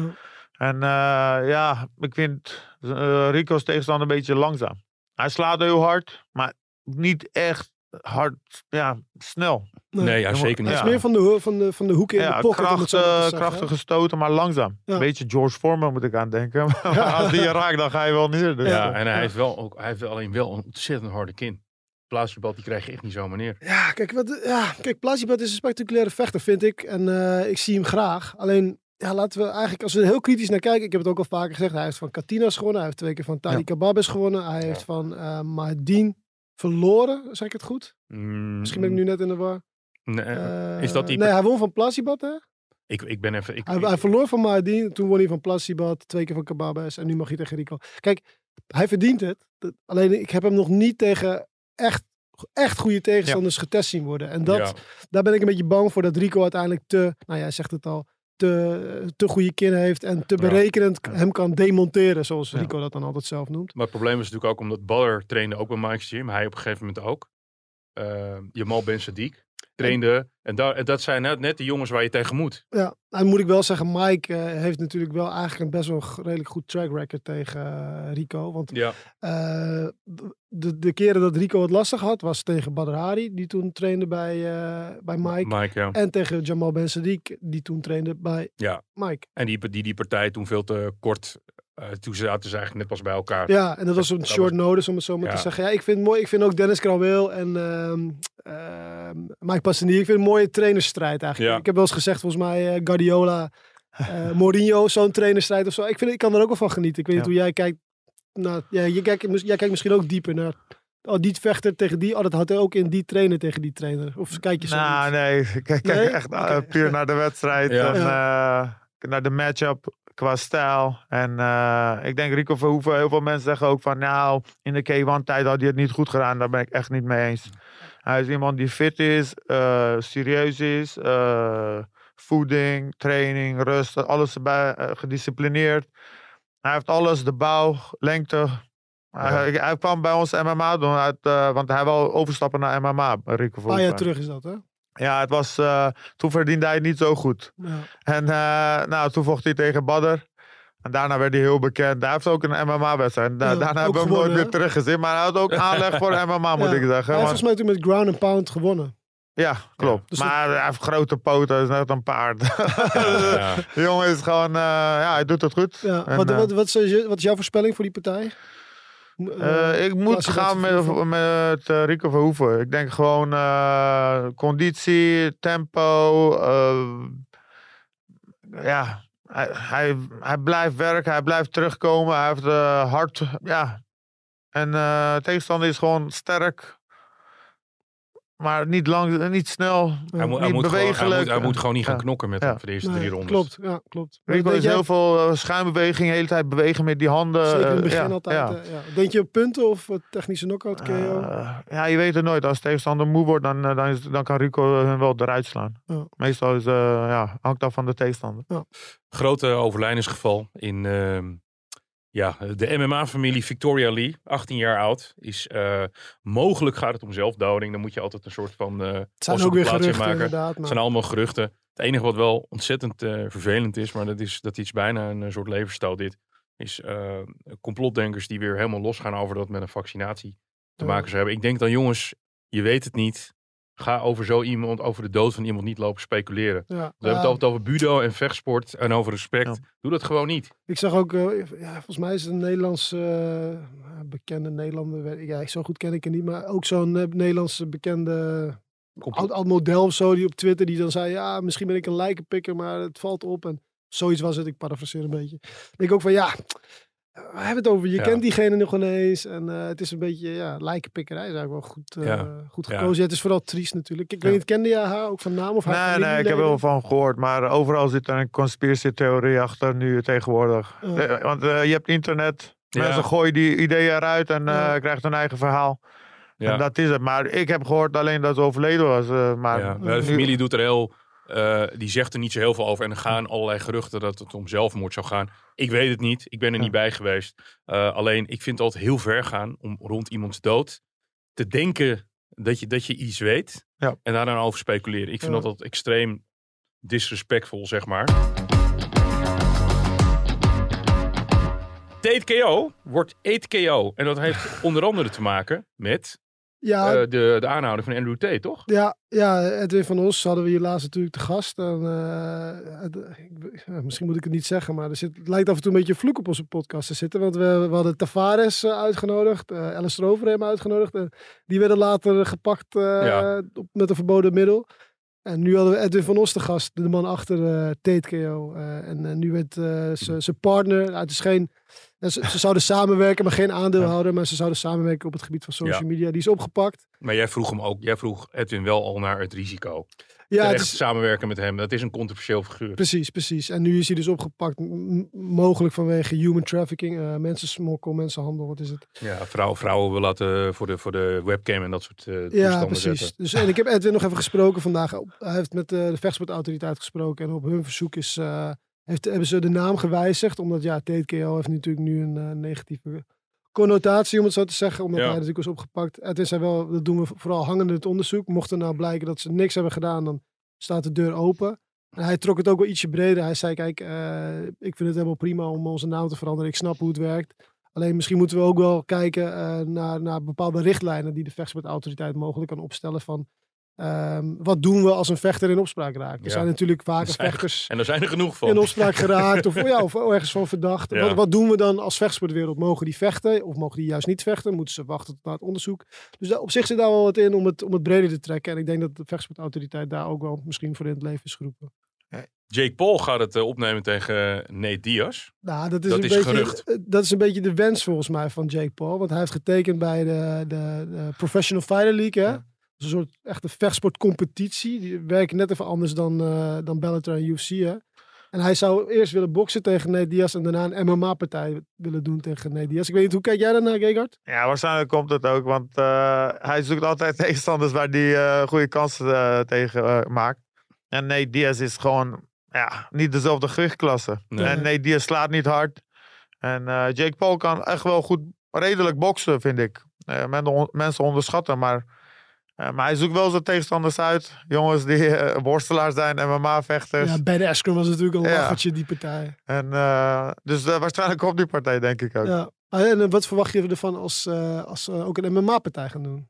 En eh, ja, ik vind eh, Rico's tegenstander een beetje langzaam. Hij slaat heel hard, maar niet echt hard, ja, snel. Nee. Nee, ja, zeker Hij niet. is Ja. meer van de, van, de, van de hoek in ja, de pocket. het kracht, eh, zeggen, hè. krachtige stoten, maar langzaam. Ja. Beetje George Foreman moet ik aan denken. maar als die je raakt, dan ga je wel neer. Dus, Ja, eh, en hij heeft, wel ook, hij heeft alleen wel een ontzettend harde kin. Palaciobad, die krijg je echt niet zomaar neer. Ja, kijk, wat, ja, kijk Plazibot is een spectaculaire vechter, vind ik. En eh, ik zie hem graag. Alleen, ja, laten we eigenlijk, als we er heel kritisch naar kijken. Ik heb het ook al vaker gezegd. Hij heeft van Katinas gewonnen. Hij heeft twee keer van Tadi Ja. Kababes gewonnen. Hij heeft van eh Mahedin verloren. Zeg ik het goed? Misschien ben ik nu net in de war. Mm, Nee, Eh, is dat die... Nee, hij won van Plazibot, hè? ik, ik ben even... Ik, Hij, ik- hij verloor van Mahedin. Toen won hij van Plazibot. Twee keer van Kababes. En nu mag hij tegen Rico. Kijk, hij verdient het. Alleen, ik heb hem nog niet tegen echt, echt goede tegenstanders getest zien worden. En dat, ja. daar ben ik een beetje bang voor dat Rico uiteindelijk te, nou jij zegt het al, te, te goede kin heeft en te berekenend Ja. hem kan demonteren, zoals. Rico dat dan altijd zelf noemt. Maar het probleem is natuurlijk ook omdat Baller trainde ook bij Mike's Gym. Hij op een gegeven moment ook. Eh, Jamal Ben Sadiq trainde. En, daar en dat zijn net, net de jongens waar je tegen moet. Ja, dan moet ik wel zeggen, Mike eh, heeft natuurlijk wel eigenlijk een best wel redelijk goed track record tegen eh, Rico. Want Ja. eh, de, de keren dat Rico het lastig had, was tegen Badr Hari, die toen trainde bij, bij Mike. Mike, ja. En tegen Jamal Ben Sadiq, die toen trainde bij Ja. Mike. En die, die, die partij toen veel te kort. Eh toen zaten ze eigenlijk net pas bij elkaar. Ja, en dat was een dat short was- notice om het zo maar Ja. te zeggen. Ja, ik vind het mooi. Ik vind ook Dennis Kraweel en ehm ehm, Mike Passanier. Ik vind het een mooie trainersstrijd eigenlijk. Ja. Ik heb wel eens gezegd, volgens mij eh, Guardiola, eh, Mourinho, zo'n trainersstrijd of zo. Ik, vind, ik kan er ook wel van genieten. Ik weet niet hoe jij kijkt. Nou, ja, je kijkt, jij kijkt misschien ook dieper naar. Oh, die vechter tegen die. Oh, dat had hij ook in die trainer tegen die trainer. Of kijk je zo? Nou, niet? nee. Ik kijk, kijk Nee? echt puur naar de wedstrijd. Ja. En eh, naar de matchup qua stijl. En eh, ik denk Rico Verhoeven, heel veel mensen zeggen ook van... Nou, in de K1-tijd had hij het niet goed gedaan. Daar ben ik echt niet mee eens. Hij is iemand die fit is, eh, serieus is. eh, voeding, training, rust, alles erbij. gedisciplineerd. Hij heeft alles, de bouw, lengte. Hij, hij kwam bij ons MMA doen, uit, want hij wil overstappen naar MMA, Rico Een paar Verhoeven. jaar terug is dat, hè? Ja, het was, eh, toen verdiende hij het niet zo goed. Ja. En eh, nou, toen vocht hij tegen Badr. En daarna werd hij heel bekend. Hij heeft ook een MMA-wedstrijd. Ja, daarna hebben we hem nooit meer teruggezien. Maar hij had ook aanleg voor MMA, moet ik zeggen. Hij heeft Want- volgens mij toen met ground and pound gewonnen. ja, klopt. dus maar hij heeft grote poten. Hij is net een paard. Ja. De jongen is gewoon... eh, ja, hij doet het goed. En, wat, wat, wat, is, wat is jouw voorspelling voor die partij? Eh, ik moet gaan met, met eh, Rico Verhoeven. Ik denk gewoon eh, conditie, tempo, eh, ja, hij, hij, hij blijft werken, hij blijft terugkomen. Hij heeft eh, hard, ja. En eh tegenstander is gewoon sterk. Maar niet lang, niet snel, Hij moet, hij, niet moet gewoon, hij, moet, hij moet gewoon niet gaan knokken met Ja. hem voor de eerste Nee, drie rondes. Klopt, ja, klopt. Denk is jij- heel veel eh, schuimbeweging, de hele tijd bewegen met die handen. Zeker in het eh, begin ja, altijd. ja. eh, ja. Denk je op punten of eh, technische knockout KO? Eh, ja, je weet het nooit. Als tegenstander moe wordt, dan, eh, dan, is, dan kan Rico hun wel eruit slaan. Ja. Meestal is, eh, ja, hangt af van de tegenstander. Grote overlijdensgeval in ehm, ja, de MMA-familie Victoria Lee, 18 jaar oud. Is, eh, mogelijk gaat het om zelfdoding. Dan moet je altijd een soort van eh het zijn ook weer geruchten maken. inderdaad. Het Maar, zijn allemaal geruchten. Het enige wat wel ontzettend eh, vervelend is, maar dat is, dat is bijna een soort levensstijl dit, is complotdenkers die weer helemaal losgaan over dat met een vaccinatie te maken zou hebben. Ik denk dan jongens, je weet het niet. Ga over zo iemand, over de dood van iemand niet lopen speculeren. ja, We ja, hebben het altijd over budo en vechtsport en over respect. Ja. Doe dat gewoon niet. Ik zag ook, eh, ja, volgens mij is het een Nederlands eh, bekende Nederlander. ik- Ja, zo goed ken ik hem niet, maar ook zo'n eh, Nederlandse bekende oud, oud model of zo die op Twitter die dan zei, ja, misschien ben ik een lijkenpikker, maar het valt op en zoiets was het. Ik parafraseer een beetje. Ik denk ook van, ja, we hebben het over, je Ja. kent diegene nog ineens en eh, het is een beetje, ja, lijkenpikkerij is eigenlijk wel goed, eh, Ja. goed gekozen. Ja, het is vooral triest natuurlijk. Ik Ja. weet niet, kende jij haar ook van naam of haar Nee, nee, ik heb er wel van gehoord. Maar overal zit er een conspiratietheorie achter nu tegenwoordig. Eh, want eh, je hebt internet. Ja. Mensen gooien die ideeën eruit en eh Ja. krijgen hun eigen verhaal. Ja. En dat is het. Maar ik heb gehoord alleen dat ze overleden was. eh, maar Ja, nu- maar de familie doet er heel, eh, die zegt er niet zo heel veel over. En er gaan allerlei geruchten dat het om zelfmoord zou gaan. Ik weet het niet. Ik ben er Ja. niet bij geweest. Eh, alleen, ik vind het altijd heel ver gaan om rond iemands dood te denken dat je, dat je iets weet. Ja. En daar dan over speculeren. Ik vind Ja. dat altijd extreem disrespectvol, zeg maar. TKO wordt 8KO. En dat heeft onder andere te maken met Ja, eh, de, de aanhouding van Andrew Tate, toch? Ja, ja, Edwin van Os hadden we hier laatst natuurlijk te gast. En, eh, ik- ja, misschien moet ik het niet zeggen, maar er zit, het lijkt af en toe een beetje vloek op onze podcast te zitten. Want we, we hadden Tavares eh, uitgenodigd, eh Alice Rover hebben uitgenodigd. En die werden later gepakt eh, Ja. op, met een verboden middel. En nu hadden we Edwin van Os te gast, de man achter eh TKO. eh, en eh, nu werd eh, zijn partner, het is geen... en Ze, ze zouden samenwerken, maar geen aandeelhouder. Maar ze zouden samenwerken op het gebied van social Ja. media. Die is opgepakt. Maar jij vroeg hem ook, jij vroeg Edwin wel al naar het risico. Ja, het is, samenwerken met hem, dat is een controversieel figuur. Precies, precies. En nu is hij dus opgepakt, mogelijk vanwege human trafficking, eh mensensmokkel, mensenhandel, wat is het? Ja, vrouw, vrouwen wil laten voor de, voor de webcam en dat soort eh Ja, precies. zetten. Dus, en ik heb Edwin nog even gesproken vandaag. Hij heeft met eh, de vechtsportautoriteit gesproken en op hun verzoek is, eh, heeft, hebben ze de naam gewijzigd, omdat ja, TKO heeft natuurlijk nu een eh, negatieve connotatie, om het zo te zeggen, omdat Ja. hij natuurlijk was opgepakt. Edwin zei wel, dat doen we vooral hangende het onderzoek. Mocht er nou blijken dat ze niks hebben gedaan, dan staat de deur open. En hij trok het ook wel ietsje breder. Hij zei, kijk, eh, ik vind het helemaal prima om onze naam te veranderen. Ik snap hoe het werkt. Alleen misschien moeten we ook wel kijken eh, naar, naar bepaalde richtlijnen die de vechtsportautoriteit mogelijk kan opstellen van ehm, wat doen we als een vechter in opspraak raakt. Er Ja. zijn natuurlijk vaker Er zijn- vechters En er zijn er genoeg van. in opspraak geraakt of, ja, of ergens van verdacht. Ja. Wat, wat doen we dan als vechtsportwereld? Mogen die vechten of mogen die juist niet vechten? Moeten ze wachten tot na het onderzoek? Dus daar, op zich zit daar wel wat in om het, om het breder te trekken. En ik denk dat de vechtsportautoriteit daar ook wel misschien voor in het leven is geroepen. Jake Paul gaat het eh, opnemen tegen eh, Nate Diaz. Nou, dat is, Dat een is beetje, gerucht. eh, Dat is een beetje de wens volgens mij van Jake Paul. Want hij heeft getekend bij de, de, de Professional Fighter League. Hè? Ja. Dat is een soort echte vechtsportcompetitie. Die werken net even anders dan, eh dan Bellator en UFC. Hè? En hij zou eerst willen boksen tegen Nate Diaz. En daarna een MMA-partij willen doen tegen Nate Diaz. Ik weet niet, hoe kijk jij daarnaar, Gegard? Ja, waarschijnlijk komt het ook. Want eh, hij zoekt altijd tegenstanders waar hij eh, goede kansen tegen maakt. En nee, Diaz is gewoon ja, niet dezelfde gewichtklasse. Nee. En nee, Diaz slaat niet hard. En eh, Jake Paul kan echt wel goed, redelijk boksen, vind ik. Men- on- mensen onderschatten, maar, eh, maar hij zoekt wel zijn tegenstanders uit. Jongens die eh, worstelaars zijn, MMA-vechters. Ja, bij de Askren was het natuurlijk een Ja. lachertje, die partij. En, eh, dus waarschijnlijk komt die partij, denk ik ook. Ja. Ah, En wat verwacht je ervan als, als ze ook een MMA-partij gaan doen?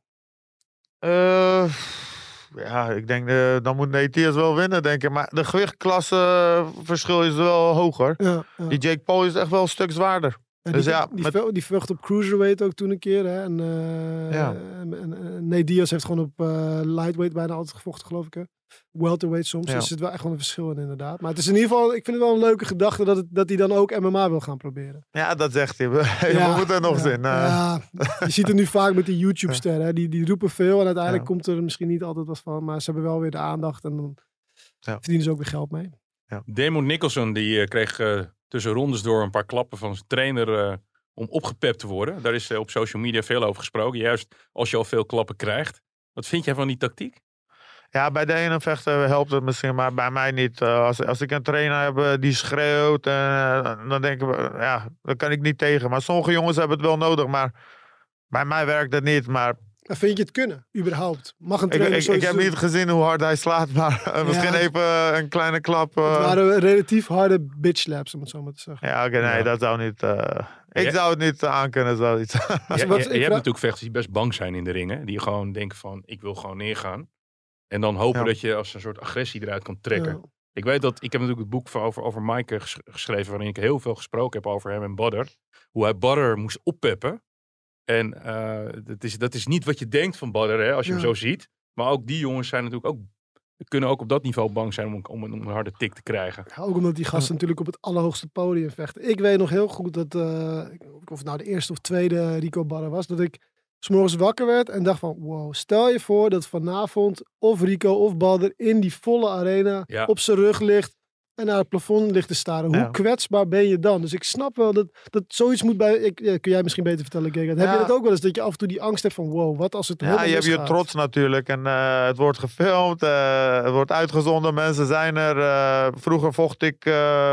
Ja, ik denk dan moet Nate wel winnen, denk ik. Maar de gewichtklasse eh, verschil is wel hoger. Ja, ja. Die Jake Paul is echt wel een stuk zwaarder. Ja, Dus die, ja, die, met- vel- die vocht op cruiserweight ook toen een keer. Hè? En, eh Ja. en, en, en Nate Diaz heeft gewoon op eh, lightweight bijna altijd gevochten, geloof ik. Hè? welterweight soms. Ja. Er zit wel echt wel een verschil in inderdaad. Maar het is in ieder geval, ik vind het wel een leuke gedachte dat, het, dat hij dan ook MMA wil gaan proberen. Ja, dat zegt hij. We moeten er nog ja, zin. eh. Ja, je ziet het nu vaak met die YouTube-sterren. hè. Die, die roepen veel en uiteindelijk Ja. komt er misschien niet altijd wat van. Maar ze hebben wel weer de aandacht en dan Ja. verdienen ze ook weer geld mee. Damon Nicholson die eh, kreeg eh, tussen rondes door een paar klappen van zijn trainer eh, om opgepept te worden. Daar is eh, op social media veel over gesproken. Juist als je al veel klappen krijgt. Wat vind jij van die tactiek? Ja, bij de ene vechter helpt het misschien, maar bij mij niet. Eh, als, als ik een trainer heb die schreeuwt, dan denken we, ja, daar kan ik niet tegen. Maar sommige jongens hebben het wel nodig, maar bij mij werkt het niet. Maar Maar vind je het kunnen, überhaupt? Mag een ik, trainer ik, ik zoiets heb doen? niet gezien hoe hard hij slaat, maar eh, misschien Ja. even eh, een kleine klap. eh. Het waren relatief harde bitch slaps, om het zo maar te zeggen. Ja, oké, nee, Ja. dat zou niet. eh, ik Ja. zou het niet uh, aankunnen, zoiets. Je, wat- je, ik je hebt natuurlijk vechters die best bang zijn in de ringen. Die gewoon denken van, ik wil gewoon neergaan. En dan hopen Ja. dat je als een soort agressie eruit kan trekken. Ja. Ik weet dat, ik heb natuurlijk het boek van over, over Mike eh, ges- geschreven, waarin ik heel veel gesproken heb over hem en Badder. Hoe hij Badder moest oppeppen. En eh, dat, is, dat is niet wat je denkt van Badder, hè, als je hem zo ziet. Maar ook die jongens zijn natuurlijk ook, kunnen ook op dat niveau bang zijn om, om, een- om een harde tik te krijgen. Ja, ook omdat die gasten natuurlijk op het allerhoogste podium vechten. Ik weet nog heel goed dat, eh, of het nou de eerste of tweede Rico Barra was, dat ik s'morgens wakker werd en dacht van, wow, stel je voor dat vanavond of Rico of Badr in die volle arena Ja. op zijn rug ligt en naar het plafond ligt te staren. Hoe Ja. kwetsbaar ben je dan? Dus ik snap wel dat, dat zoiets moet bij, ik, ja, kun jij misschien beter vertellen, Gegard. Heb je dat ook wel eens, dat je af en toe die angst hebt van, wow, wat als het Ja, je hebt je trots natuurlijk. En eh, het wordt gefilmd, eh, het wordt uitgezonden, mensen zijn er. eh, vroeger vocht ik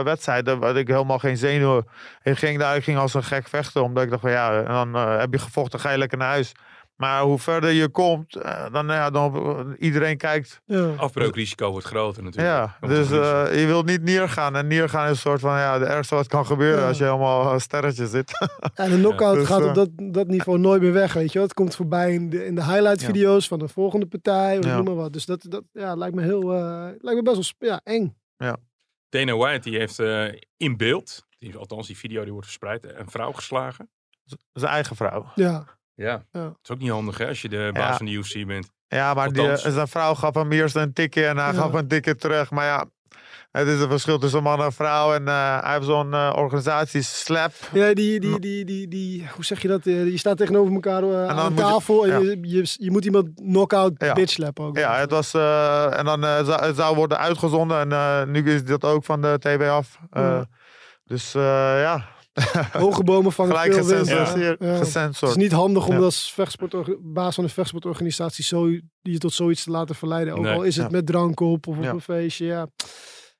wedstrijden waar ik helemaal geen zenuwen. Ik ging daar, ik ging als een gek vechten, omdat ik dacht van ja, en dan heb je gevochten, ga je lekker naar huis. Maar hoe verder je komt, eh, dan, ja, dan iedereen kijkt. Ja. Afbreukrisico wordt groter natuurlijk. Ja, dus eh, je wilt niet neergaan. En neergaan is een soort van ja, de ergste wat kan gebeuren Ja. als je helemaal een sterretje zit. En de knockout Dus, gaat eh, op dat, dat niveau nooit meer weg, weet je wel. Het komt voorbij in de, in de highlight Ja. video's van de volgende partij, of Ja. noem maar wat. Dus dat, dat ja, lijkt me heel, eh, lijkt me best wel ja, eng. Dana White die heeft eh, in beeld, die, althans die video die wordt verspreid, een vrouw geslagen. Zijn eigen vrouw. Ja, Ja. Ja. Dat is ook niet handig hè, als je de baas Ja. van de UFC bent. Ja, maar die, Althans. eh, zijn vrouw gaf hem eerst een tikje en hij Ja. gaf een tikje terug. Maar ja, het is een verschil tussen man en vrouw. En eh, hij heeft zo'n eh, organisatie, SLAP. ja die, die, die, die, die, hoe zeg je dat? Je staat tegenover elkaar dan aan je- tafel en ja. je, je, je moet iemand knock-out Ja. bitch slappen ook. Ja, het was, eh, en dan eh, zou, het zou worden uitgezonden. En eh, nu is dat ook van de TV af. Eh, Ja. Dus eh, ja, Hoge bomen vangen gelijk veel wind. Ja. Het is niet handig om Ja. als baas van een vechtsportorganisatie zo, je tot zoiets te laten verleiden. Ook Nee. al is het Ja. met drank op of op Ja. een feestje. Ja.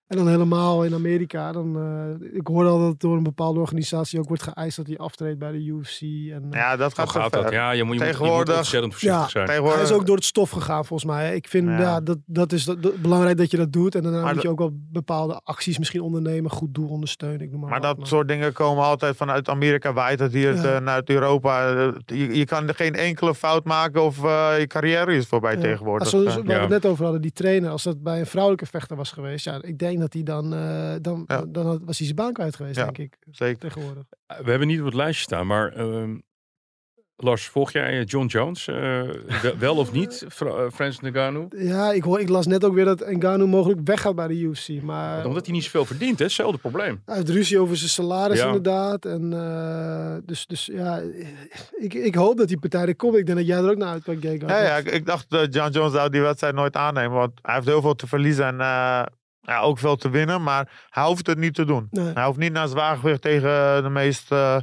En dan helemaal in Amerika. Dan, eh, ik hoorde al dat het door een bepaalde organisatie ook wordt geëist dat hij aftreedt bij de UFC. En, eh, Ja, dat gaat gaat dat. Ja, je moet, je moet, je moet Tegenwoordig- ontzettend voorzichtig Ja. zijn. hij Tegenwoordig, is ook door het stof gegaan volgens mij. Ik vind ja. Ja. dat, dat is dat, dat- belangrijk dat je dat doet. En daarna Maar moet je ook wel bepaalde acties misschien ondernemen. Goed doel ondersteunen. Ik noem maar, Maar wat. dat soort dingen komen altijd vanuit Amerika wijd het hier Ja. te- naar Europa. Eh, Je, je kan geen enkele fout maken of eh, je carrière is voorbij Ja. tegenwoordig. Als we, Eh, waar we Ja. het net over hadden, die trainer, als dat bij een vrouwelijke vechter was geweest, ja, ik denk dat hij dan, eh, dan, Ja. dan had- was hij zijn baan kwijt geweest, Ja. denk ik, Zeker. tegenwoordig. We hebben niet op het lijstje staan, maar ehm, Lars, volg jij eh, John Jones? eh, wel, wel of niet? Fra- eh, Francis Ngannou? Ja, ik, hoor, ik las net ook weer dat Ngannou mogelijk weggaat bij de UFC, maar Omdat hij niet zoveel verdient, hè? Hetzelfde probleem. hij heeft ruzie over zijn salaris Ja. inderdaad. En, eh, dus, dus ja, ik, ik hoop dat die partij er komt. Ik denk dat jij er ook naar uitkijkt, Gegard. Ja, ja, ik, ik dacht dat John Jones zou die wedstrijd nooit aannemen. Want hij heeft heel veel te verliezen en eh, ja, ook veel te winnen. Maar hij hoeft het niet te doen. Nee. Hij hoeft niet naar zwaargewicht tegen de meest eh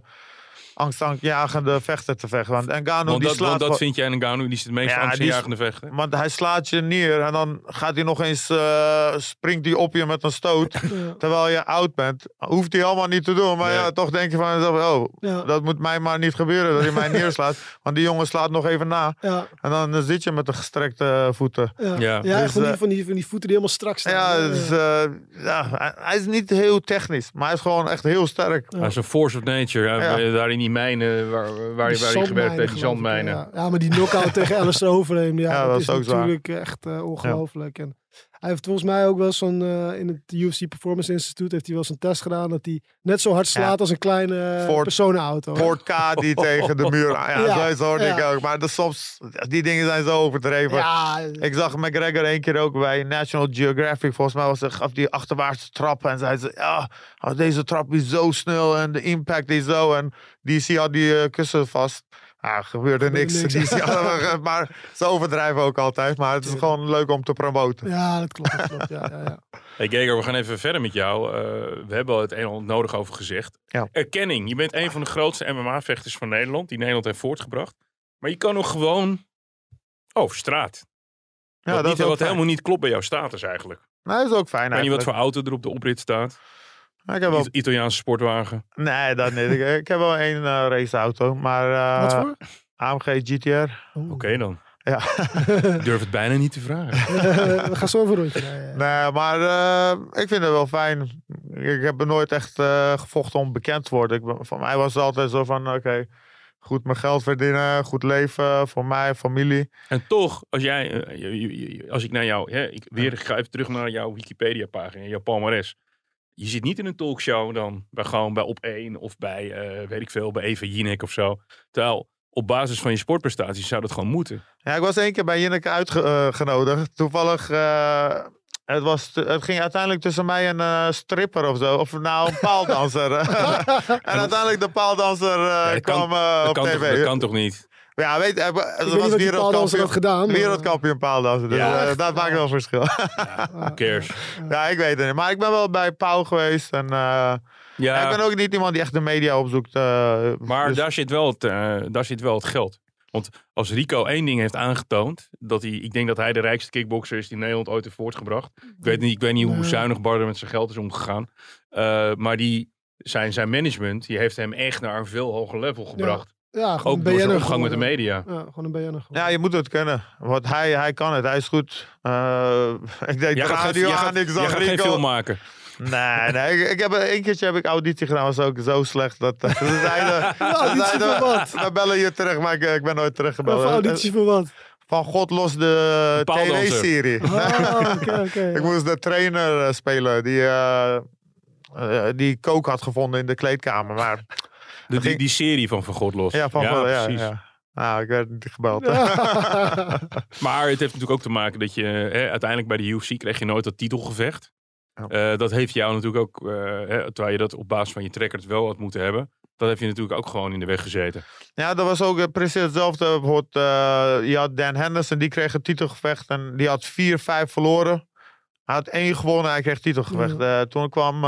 angstaanjagende vechter te vechten. Want Ngannou Want die dat, slaat... want dat vind jij een Ngannou, die is het meest Ja, angstaanjagende vechter. want hij slaat je neer en dan gaat hij nog eens, eh, springt hij op je met een stoot. Ja, terwijl je oud bent. Hoeft hij allemaal niet te doen. Maar Nee. ja, toch denk je van oh, ja, dat moet mij maar niet gebeuren. Dat hij mij neerslaat. Want die jongen slaat nog even na. ja, En dan eh, zit je met de gestrekte voeten. ja. Ja. Ja, Dus, van, die, eh, van, die, van die voeten die helemaal strak staan. Ja, hè? dus, eh, ja hij, hij is niet heel technisch. Maar hij is gewoon echt heel sterk. Ja. Hij is een force of nature. hè, Ja. Daar in die mijnen waar, waar, Die waar gewerkt heeft, die ik, zandmijnen. Ja. ja, maar die knockout tegen Alistair Overeem, ja, Ja, dat, dat is is ook natuurlijk echt eh, ongelooflijk. En Hij heeft volgens mij ook wel zo'n, eh, in het UFC Performance Institute heeft hij wel zo'n test gedaan dat hij net zo hard slaat als een kleine Ford- personenauto. Ford K die tegen de muur. Ja, Ja, zoiets hoorde ja. ik ook. Maar dat soms, die dingen zijn zo overdreven. Ja, Ik zag McGregor één keer ook bij National Geographic. Volgens mij was het, gaf die achterwaartse trappen. En zei ze, ja, oh, deze trap is zo snel. En de impact is zo. En DC had die eh, kussen vast. Ah, gebeurde niks. niks. Had- maar ze overdrijven ook altijd. Maar het is gewoon leuk om te promoten. ja, dat klopt. Dat klopt. Ja, ja, ja. Hey Geger, we gaan even verder met jou. Eh, we hebben al het een en ander nodig over gezegd. Ja. Erkenning. Je bent een van de grootste MMA-vechters van Nederland. Die Nederland heeft voortgebracht. Maar je kan nog gewoon over straat. Ja, wat dat niet, wat fijn. helemaal niet klopt bij jouw status eigenlijk. Nee, dat is ook fijn Ik weet niet wat voor auto er op de oprit staat. Ik heb wel, It- Italiaanse sportwagen. nee, dat niet. Ik, ik heb wel één eh, raceauto. Maar eh, Wat voor? AMG GTR. Oké dan. Ja. Ik durf het bijna niet te vragen. We gaan zo over een rondje. Nee, maar eh, ik vind het wel fijn. Ik heb er nooit echt eh, gevochten om bekend te worden. Ik, ben- voor mij was het altijd zo van, oké, goed mijn geld verdienen, goed leven voor mij, familie. En toch, als jij, je- je- je- als ik naar jou, hè, ik weer ik ga even terug naar jouw Wikipedia-pagina, jouw palmares. Je zit niet in een talkshow dan, bij gewoon bij Op 1 of bij, eh, weet ik veel, bij Eva Jinek of zo. Terwijl op basis van je sportprestaties zou dat gewoon moeten. Ja, ik was één keer bij Jinneke uitgenodigd. Toevallig, eh, het, was, het ging uiteindelijk tussen mij en een stripper of zo. Of nou, een paaldanser. en uiteindelijk de paaldanser eh, kwam op kan, tv. toch, dat kan toch niet? Ja, weet je, het Ik was weet niet wat die paaldanser had wereldkampioen, gedaan. maar- wereldkampioen paaldansen. Dus Ja, eh, dat maakt wel verschil. Who cares? Ja, ik weet het niet. Maar ik ben wel bij Pauw geweest. En eh, Ja, ik ben ook niet iemand die echt de media opzoekt. eh, maar dus- daar, zit wel het, eh, daar zit wel het geld. Want als Rico één ding heeft aangetoond, dat hij, ik denk dat hij de rijkste kickboxer is die Nederland ooit heeft voortgebracht. Ik weet niet, ik weet niet hoe zuinig Barder met zijn geld is omgegaan. Eh, maar die, zijn, zijn management, die heeft hem echt naar een veel hoger level gebracht. Ja, gewoon Ook een BN'er omgang met de media. Ja, gewoon een BN'er. Ja, je moet het kunnen. Want hij, hij kan het. Hij is goed. Eh, ik deed Jij de gaat, geen, radio jij aan. gaat, Ik zag gaat geen film maken. Nee, nee. Ik, ik heb, een keertje heb ik auditie gedaan. was ook zo slecht. Dat, ze zeiden, ze auditie zeiden, voor wat? we bellen je terug. Maar ik, ik ben nooit Of teruggebeld. auditie voor wat? Van God los de tv-serie. Oh, oké, oké. Ik moest de trainer eh, spelen. Die, eh eh, die kook had gevonden in de kleedkamer. Maar De, die, die serie van Van God Los. ja, van ja, ja, precies. ja. Nou, ik werd niet gebeld. Maar het heeft natuurlijk ook te maken dat je hè, uiteindelijk bij de UFC kreeg je nooit dat titelgevecht. Eh, dat heeft jou natuurlijk ook, eh, hè, terwijl je dat op basis van je trackers wel had moeten hebben. Dat heeft je natuurlijk ook gewoon in de weg gezeten. Ja, dat was ook eh, precies hetzelfde. Bijvoorbeeld, eh, je had Dan Henderson, die kreeg een titelgevecht. En die had vier, vijf verloren. Hij had één gewonnen, hij kreeg titelgevecht. Eh, toen kwam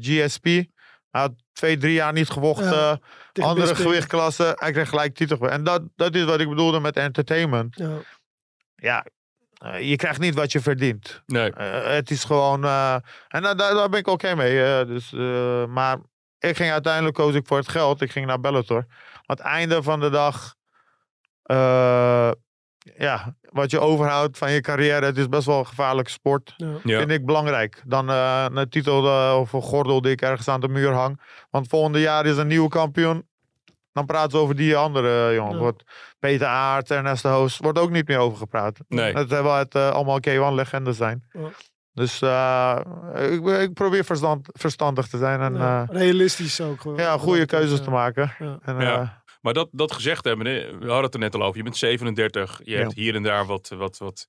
GSP. Hij had twee, drie jaar niet gevochten. Ja, Tegen andere gewichtklassen. Hij kreeg gelijk titelgevecht. En dat, dat is wat ik bedoelde met entertainment. Ja. Ja, eh, je krijgt niet wat je verdient. Nee. Eh, het is gewoon. eh, en daar, daar, daar ben ik oké mee. eh, dus, eh, maar ik ging uiteindelijk koos ik voor het geld. Ik ging naar Bellator. Aan het einde van de dag. Ja, wat je overhoudt van je carrière. Het is best wel een gevaarlijke sport. Ja. Ja. Vind ik belangrijk. Dan eh, een titel eh, of een gordel die ik ergens aan de muur hang. Want volgende jaar is een nieuwe kampioen. Dan praten ze over die andere eh, jongen. Ja. Wordt Peter Aert, Ernest de Hoos. Wordt ook niet meer over gepraat. Nee. Het hebben het allemaal K1-legendes zijn. Ja. Dus eh, ik, ik probeer verstand, verstandig te zijn. En realistisch ook. gewoon. ja goede keuzes Ja. te maken. Ja. En, Ja. eh, Maar dat, dat gezegd hebben, we hadden het er net al over. Je bent 37, je Ja. hebt hier en daar wat, wat, wat,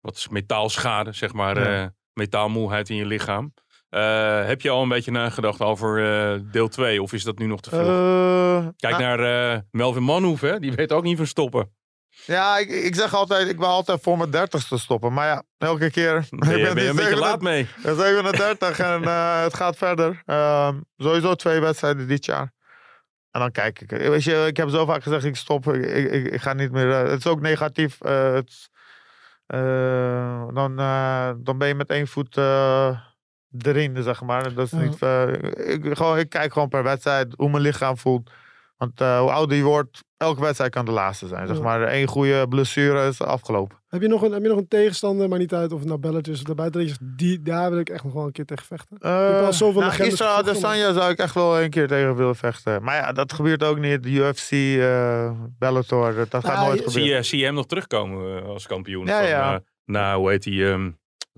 wat metaalschade, zeg maar, Ja. eh, metaalmoeheid in je lichaam. Eh, heb je al een beetje nagedacht over eh, deel 2 of is dat nu nog te vroeg? Kijk nou, naar Melvin Manhoef, hè? die weet ook niet van stoppen. Ja, ik, ik zeg altijd, ik wil altijd voor mijn dertigste stoppen. Maar ja, elke keer. Ben je, ik ben je nu een beetje 37 laat mee. Ik ben 37 en het gaat verder. Ehm, sowieso twee wedstrijden dit jaar. En dan kijk ik. Weet je, ik heb zo vaak gezegd, ik stop. Ik, ik, ik ga niet meer. eh, het is ook negatief. eh, het, eh, dan, dan ben je met één voet erin, zeg maar. Dat is niet, ik, gewoon, ik kijk gewoon per wedstrijd hoe mijn lichaam voelt. Want eh, hoe ouder je wordt, elke wedstrijd kan de laatste zijn. Zeg Ja. maar. Eén goede blessure is afgelopen. Heb je, nog een, heb je nog een tegenstander, maar niet uit of het nou Bellator is of zegt, die, daar wil ik echt nog wel een keer tegen vechten. Eh al zoveel nou, legendes Israël gevochten, Adesanya zou ik echt wel een keer tegen willen vechten. Maar ja, dat gebeurt ook niet. De UFC, eh Bellator, dat, dat gaat Ah, nooit je- Zie gebeuren. je, zie je hem nog terugkomen eh, als kampioen Ja, van ja. eh, Nou, hoe heet die? ehm,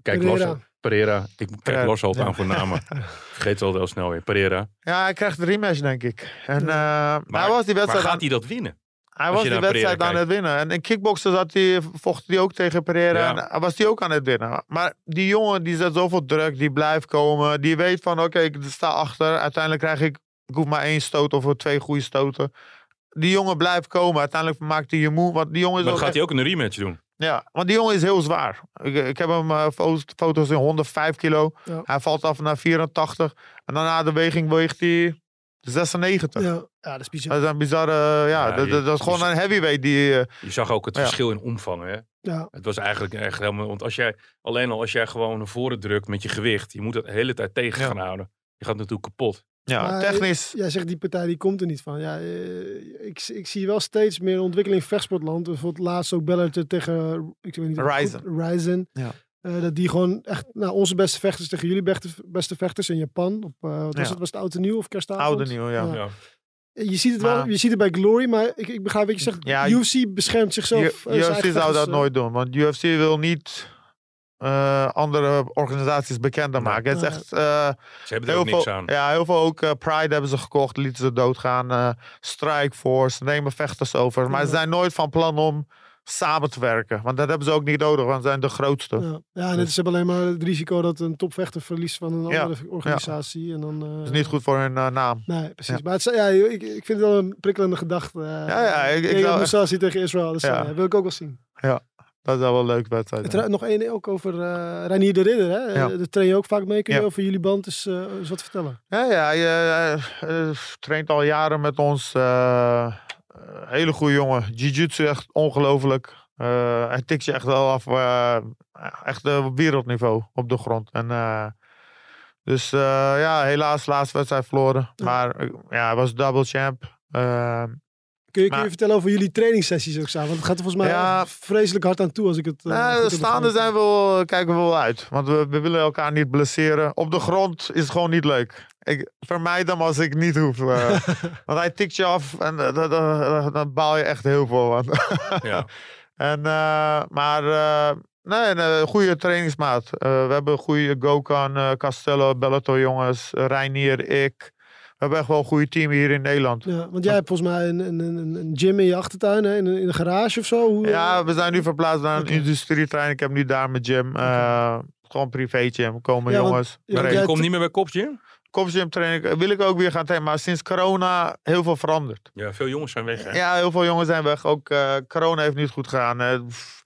kijk, Pereira. Pereira. Ik Lars altijd ja. aan voor namen. Vergeet het al heel snel weer. Pereira. Ja, hij krijgt de rematch, denk ik. En, eh, Maar, hij was die maar wedstrijd, gaat aan, hij dat winnen? hij was die wedstrijd Pereira aan het winnen. En in kickboksen zat hij, vocht hij ook tegen Pereira. Ja. En hij was hij ook aan het winnen. Maar die jongen die zet zoveel druk, die blijft komen. Die weet van, oké, ik sta achter. Uiteindelijk krijg ik, ik hoef maar één stoot of twee goede stoten. Die jongen blijft komen. Uiteindelijk maakt hij je moe. Want die jongen is Maar gaat echt- hij ook een rematch doen. Ja, want die jongen is heel zwaar. Ik, ik heb hem eh, fo- foto's in 105 kilo. Ja. Hij valt af naar 84. En dan na de weging weegt hij 96. Ja, ja, dat is bizar. Dat is een bizarre... Ja, Ja, dat, je- dat, is gewoon je- een heavyweight die... eh, Je zag ook het Ja. verschil in omvang. Hè? Ja, Het was eigenlijk echt helemaal... Want als jij, alleen al als jij gewoon naar voren drukt met je gewicht. Je moet dat de hele tijd tegen Ja. gaan houden. Je gaat natuurlijk kapot. Ja, Maar technisch... jij zegt die partij die komt er niet van. Ja, eh, ik, ik zie wel steeds meer ontwikkeling in vechtsportland. Bijvoorbeeld laatst ook Bellator tegen ik weet niet, Ryzen. goed- Ryzen. Ja. Eh, dat die gewoon echt nou, onze beste vechters tegen jullie beste, beste vechters in Japan. Op, eh, wat was Ja. het? Was het oud en nieuw of kerstavond? Oude nieuw, ja. Ja. Ja. Je ziet het wel, je ziet het bij Glory, maar ik, ik begrijp wat je zegt. Ja, UFC beschermt zichzelf. Eh, UFC zou dat eh, nooit doen. Want UFC wil niet eh, andere organisaties bekender maken. Het is echt... eh, Ze hebben er ook niks veel, aan. ja, heel veel ook eh, Pride hebben ze gekocht, lieten ze doodgaan. eh Strike Force, ze nemen vechters over. Maar Ja. ze zijn nooit van plan om samen te werken. Want dat hebben ze ook niet nodig, want ze zijn de grootste. Ja, ja en het is hebben alleen maar het risico dat een topvechter verliest van een Ja, andere organisatie. En dan, eh, Dat is niet goed voor hun eh, naam. Nee, precies. Ja. Maar het, is- ja, ik, ik vind het wel een prikkelende gedachte. Ja, ja, ik- ik zou Mousasi tegen Israël. Dus Ja. ja. wil ik ook wel zien. Dat zou wel een leuke wedstrijd zijn. nog één ook over eh Reinier de Ridder. Hè? Ja. Eh, Daar train je ook vaak mee. Kun je Ja. over jullie band eens, eh, eens wat vertellen? Ja, ja, hij traint al jaren met ons. hele goede jongen. Jiu-jitsu echt ongelooflijk. Hij tikt je echt wel af. echt op wereldniveau op de grond. En, dus ja, helaas laatste wedstrijd verloren. Maar ja, hij was double champ. Kun je, kun je Maar- vertellen over jullie trainingssessies ook samen? Want het gaat er volgens mij Ja. vreselijk hard aan toe als ik het... eh, nou, staande zijn we wel, kijken we wel uit. Want we, we willen elkaar niet blesseren. Op de grond is het gewoon niet leuk. Ik vermijd hem als ik niet hoef. eh. want hij tikt je af en eh, dan- baal je echt heel veel. van. Ja. En, eh, maar eh, nee, nee, goede trainingsmaat. Eh, we hebben een goede Gokan, eh, Castello, Bellator jongens, Reinier, ik. We hebben echt wel een goede team hier in Nederland. Ja, want jij hebt volgens mij een, een, een, een gym in je achtertuin, hè? In, een, in een garage of zo? Hoe, Ja, we zijn nu verplaatst naar een Oké. industrietrein. Ik heb nu daar mijn gym. eh, Gewoon privé gym. Komen Ja, want- jongens. ja, want Je komt niet meer bij Kopsje? Kopgym training wil ik ook weer gaan trainen. Maar sinds corona heel veel veranderd. Ja, veel jongens zijn weg. Hè? Ja, heel veel jongens zijn weg. Ook eh, corona heeft niet goed gegaan. Eh, pff,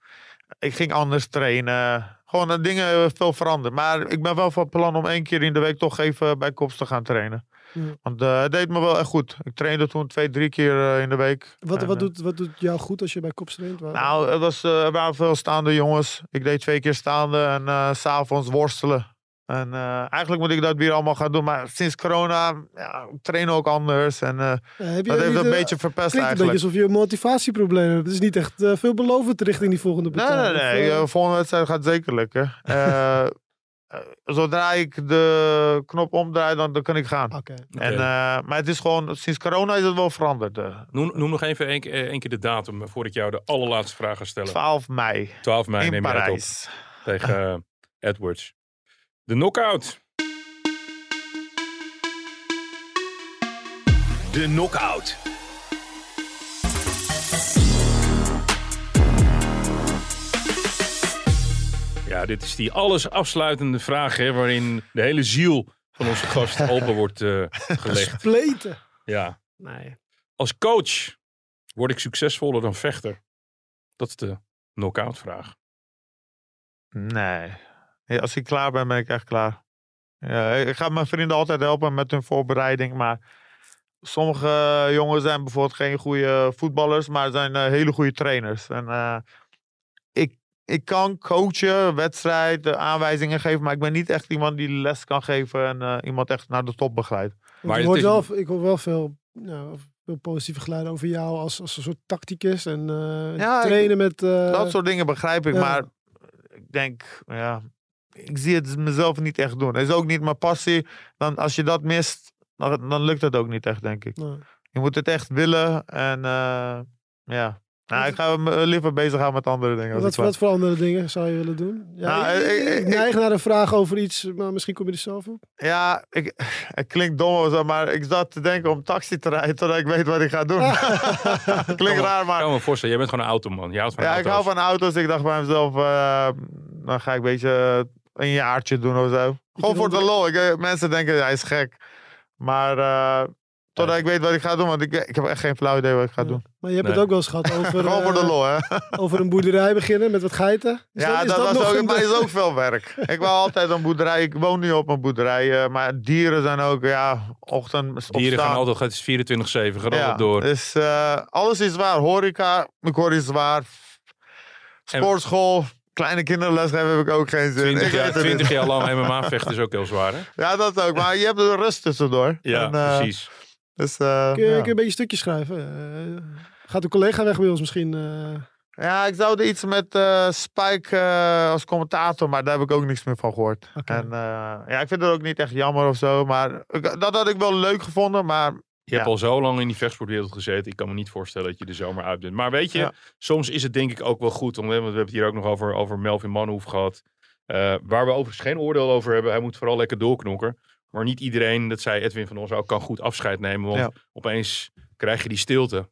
ik ging anders trainen. Gewoon eh, dingen veel veranderd. Maar ik ben wel van plan om één keer in de week toch even bij Kops te gaan trainen. Ja. Want eh, het deed me wel echt goed. Ik trainde toen twee, drie keer eh, in de week. Wat, En, wat, doet, wat doet jou goed als je bij Kops traint? Nou, het was, eh, er waren veel staande jongens. Ik deed twee keer staande en s s'avonds worstelen. En eigenlijk moet ik dat weer allemaal gaan doen. Maar sinds corona ja, ik train ook anders. En dat heeft een beetje verpest klinkt een eigenlijk. beetje alsof je een motivatieprobleem hebt. Het is niet echt eh, veelbelovend richting die volgende Nee, partij. nee, nee. De volgende wedstrijd gaat zeker lukken. Eh, zodra ik de knop omdraai, dan, dan kan ik gaan. Oké. Oké. En, eh, maar het is gewoon, sinds corona is het wel veranderd. eh. Noem, noem nog even één, keer- één keer de datum voordat ik jou de allerlaatste vraag ga stellen. 12 mei 12 mei in neem je het op Parijs. tegen Edwards. De knockout. De knockout. Ja, dit is die alles afsluitende vraag hè, waarin de hele ziel van onze gast open wordt eh, gelegd. Spleten. Ja. Nee. Als coach word ik succesvoller dan vechter? Dat is de knockout vraag. Nee. Ja, als ik klaar ben, ben ik echt klaar. Ja, ik ga mijn vrienden altijd helpen met hun voorbereiding. Maar sommige jongens zijn bijvoorbeeld geen goede voetballers, maar zijn eh, hele goede trainers. En eh, ik, ik kan coachen, wedstrijd, aanwijzingen geven, maar ik ben niet echt iemand die les kan geven en eh, iemand echt naar de top begeleidt. Maar hoort is- wel, ik hoor wel veel, nou, veel positieve geluiden over jou als, als een soort tacticus. En eh, Ja, ik- trainen met... eh, Dat soort dingen begrijp ik, ja. maar ik denk, ja, ik zie het mezelf niet echt doen. Het is ook niet mijn passie. Dan, als je dat mist, dan, dan lukt het ook niet echt, denk ik. nou, Je moet het echt willen en eh, ja, Nou, ik ga me liever bezighouden met andere dingen. als Wat, ik wat voor andere dingen zou je willen doen? Ja, Nou, ik, ik- ik- ik neig naar een vraag over iets, maar misschien kom je er zelf op. Ja, ik, het klinkt dom of zo, maar ik zat te denken om taxi te rijden totdat ik weet wat ik ga doen. klinkt raar, Ik maar kan me voorstellen, jij bent gewoon een automan. Houdt van ja, ik hou van auto's. Ik dacht bij mezelf, eh, dan ga ik een beetje een jaartje doen of zo. Gewoon voor de lol. Ik, eh, mensen denken, hij is gek. Maar eh, totdat ik weet wat ik ga doen, want ik, ik heb echt geen flauw idee wat ik ga Ja. doen. Maar je hebt Nee. het ook wel eens gehad over, Gewoon voor de eh, lol, hè? over een boerderij beginnen met wat geiten. Is ja, is dat, was nog ook, een- maar is ook veel werk. Ik wou altijd een boerderij. Ik woon nu op een boerderij. eh, maar dieren zijn ook, ja, ochtend Dieren gaan altijd, het is 24-7, gaat Ja, door. Dus eh, alles is zwaar. Horeca, ik hoor is zwaar. Sportschool, kleine kinderles geven heb ik ook geen zin. 20 Ik jaar, weet het 20 niet. jaar lang MMA vechten is ook heel zwaar, hè? Ja, dat ook. Maar je hebt er rust tussendoor. Ja, En, eh, precies. Dus, eh, Kun je, ja. kun je een beetje stukjes schrijven? Eh, gaat een collega weg bij ons misschien? eh? ja, ik zou er iets met eh, Spike eh, als commentator, maar daar heb ik ook niks meer van gehoord. Oké. En eh, ja, ik vind het ook niet echt jammer of zo. Maar ik- dat had ik wel leuk gevonden. Maar Je hebt al zo lang in die vechtsportwereld gezeten. Ik kan me niet voorstellen dat je er zomaar uit bent. Maar weet je, Ja. soms is het denk ik ook wel goed. Om, want we hebben het hier ook nog over, over Melvin Manhoef gehad. eh, waar we overigens geen oordeel over hebben. Hij moet vooral lekker doorknokken. Maar niet iedereen, dat zei Edwin van ons ook, kan goed afscheid nemen. Want Ja. opeens krijg je die stilte. En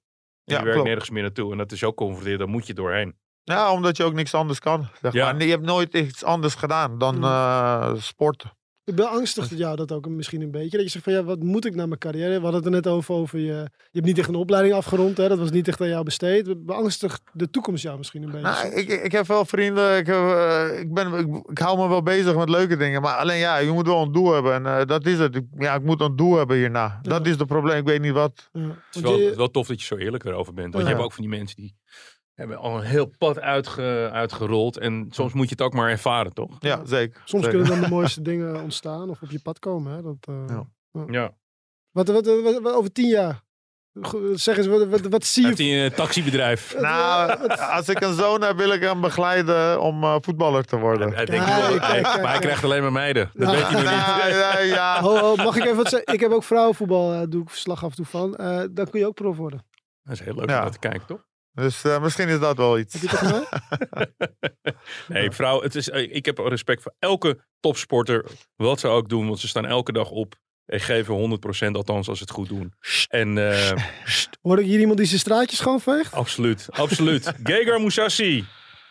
Ja, je werkt klopt. nergens meer naartoe. En dat is ook confronterend. Daar moet je doorheen. ja, omdat je ook niks anders kan. Zeg Ja. maar. Je hebt nooit iets anders gedaan dan eh, sporten. Beangstigt het jou dat ook misschien een beetje? Dat je zegt van ja, wat moet ik naar mijn carrière? We hadden het er net over, over je, je hebt niet echt een opleiding afgerond, hè? dat was niet echt aan jou besteed. Beangstigt de toekomst jou misschien een beetje? Nou, ik, ik heb wel vrienden. Ik, heb, eh, ik, ben, ik, ik hou me wel bezig met leuke dingen. Maar alleen ja, je moet wel een doel hebben. En eh, dat is het. Ja, ik moet een doel hebben hierna. Ja. Dat is het probleem. Ik weet niet wat. Ja. Het is wel, je- wel tof dat je zo eerlijk erover bent. Want Ja. je hebt ook van die mensen die hebben al een heel pad uitge, uitgerold. En soms moet je het ook maar ervaren, toch? Ja, zeker. soms zeker. kunnen dan de mooiste dingen ontstaan of op je pad komen. Hè? Dat, eh, Ja. Ja. wat, wat, wat, wat- over tien jaar? Zeg eens, wat, wat, wat zie je? Heeft hij een taxibedrijf? Nou, als ik een zoon heb, wil ik hem begeleiden om eh, voetballer te worden. Hij denkt Kijk, wel, hij- kijk, kijk, maar hij krijgt alleen maar meiden. Dat Nou, weet hij nog niet. Ja. Ho, ho, mag ik even wat zeggen? Ik heb ook vrouwenvoetbal, eh, doe ik verslag af en toe van. Eh dan kun je ook prof worden. Dat is heel leuk Ja. om naar te kijken, toch? Dus eh, misschien is dat wel iets. Nee, vrouw, het is, eh, ik heb respect voor elke topsporter. Wat ze ook doen, want ze staan elke dag op. En geven 100% althans als ze het goed doen. En eh, Hoor ik hier iemand die zijn straatjes schoonveegt? absoluut, absoluut. Gegard Moussassi,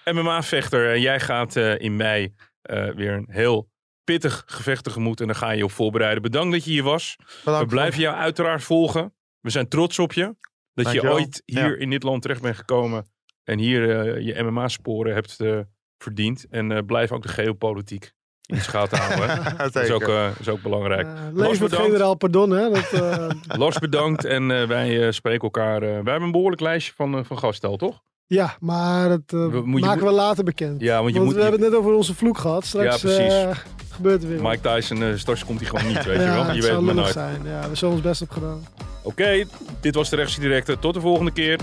MMA-vechter. En jij gaat eh, in mei eh, weer een heel pittig gevecht tegemoet. En daar ga je je op voorbereiden. Bedankt dat je hier was. We Bedankt blijven jou uiteraard volgen. We zijn trots op je. Dat Dankjewel. je ooit hier Ja. in dit land terecht bent gekomen. En hier eh, je MMA-sporen hebt eh, verdiend. En eh, blijf ook de geopolitiek in de gaten houden. Dat is ook, eh, is ook belangrijk. Uh, met bedankt. generaal pardon, hè? Dat, eh, Lars, bedankt. En eh, wij spreken elkaar. eh, wij hebben een behoorlijk lijstje van, van gaststel, toch? Ja, maar dat eh, We- moet je- maken we later bekend. Ja, want je Want moet... we hebben het net over onze vloek gehad. Straks Ja, precies. eh, gebeurt er weer. Mike Tyson, eh, straks komt hij gewoon niet, weet je ja, wel. het Je weet het maar nooit. zijn. Ja, we zullen ons best op gedaan. Oké, dit was de rechtse directe. Tot de volgende keer.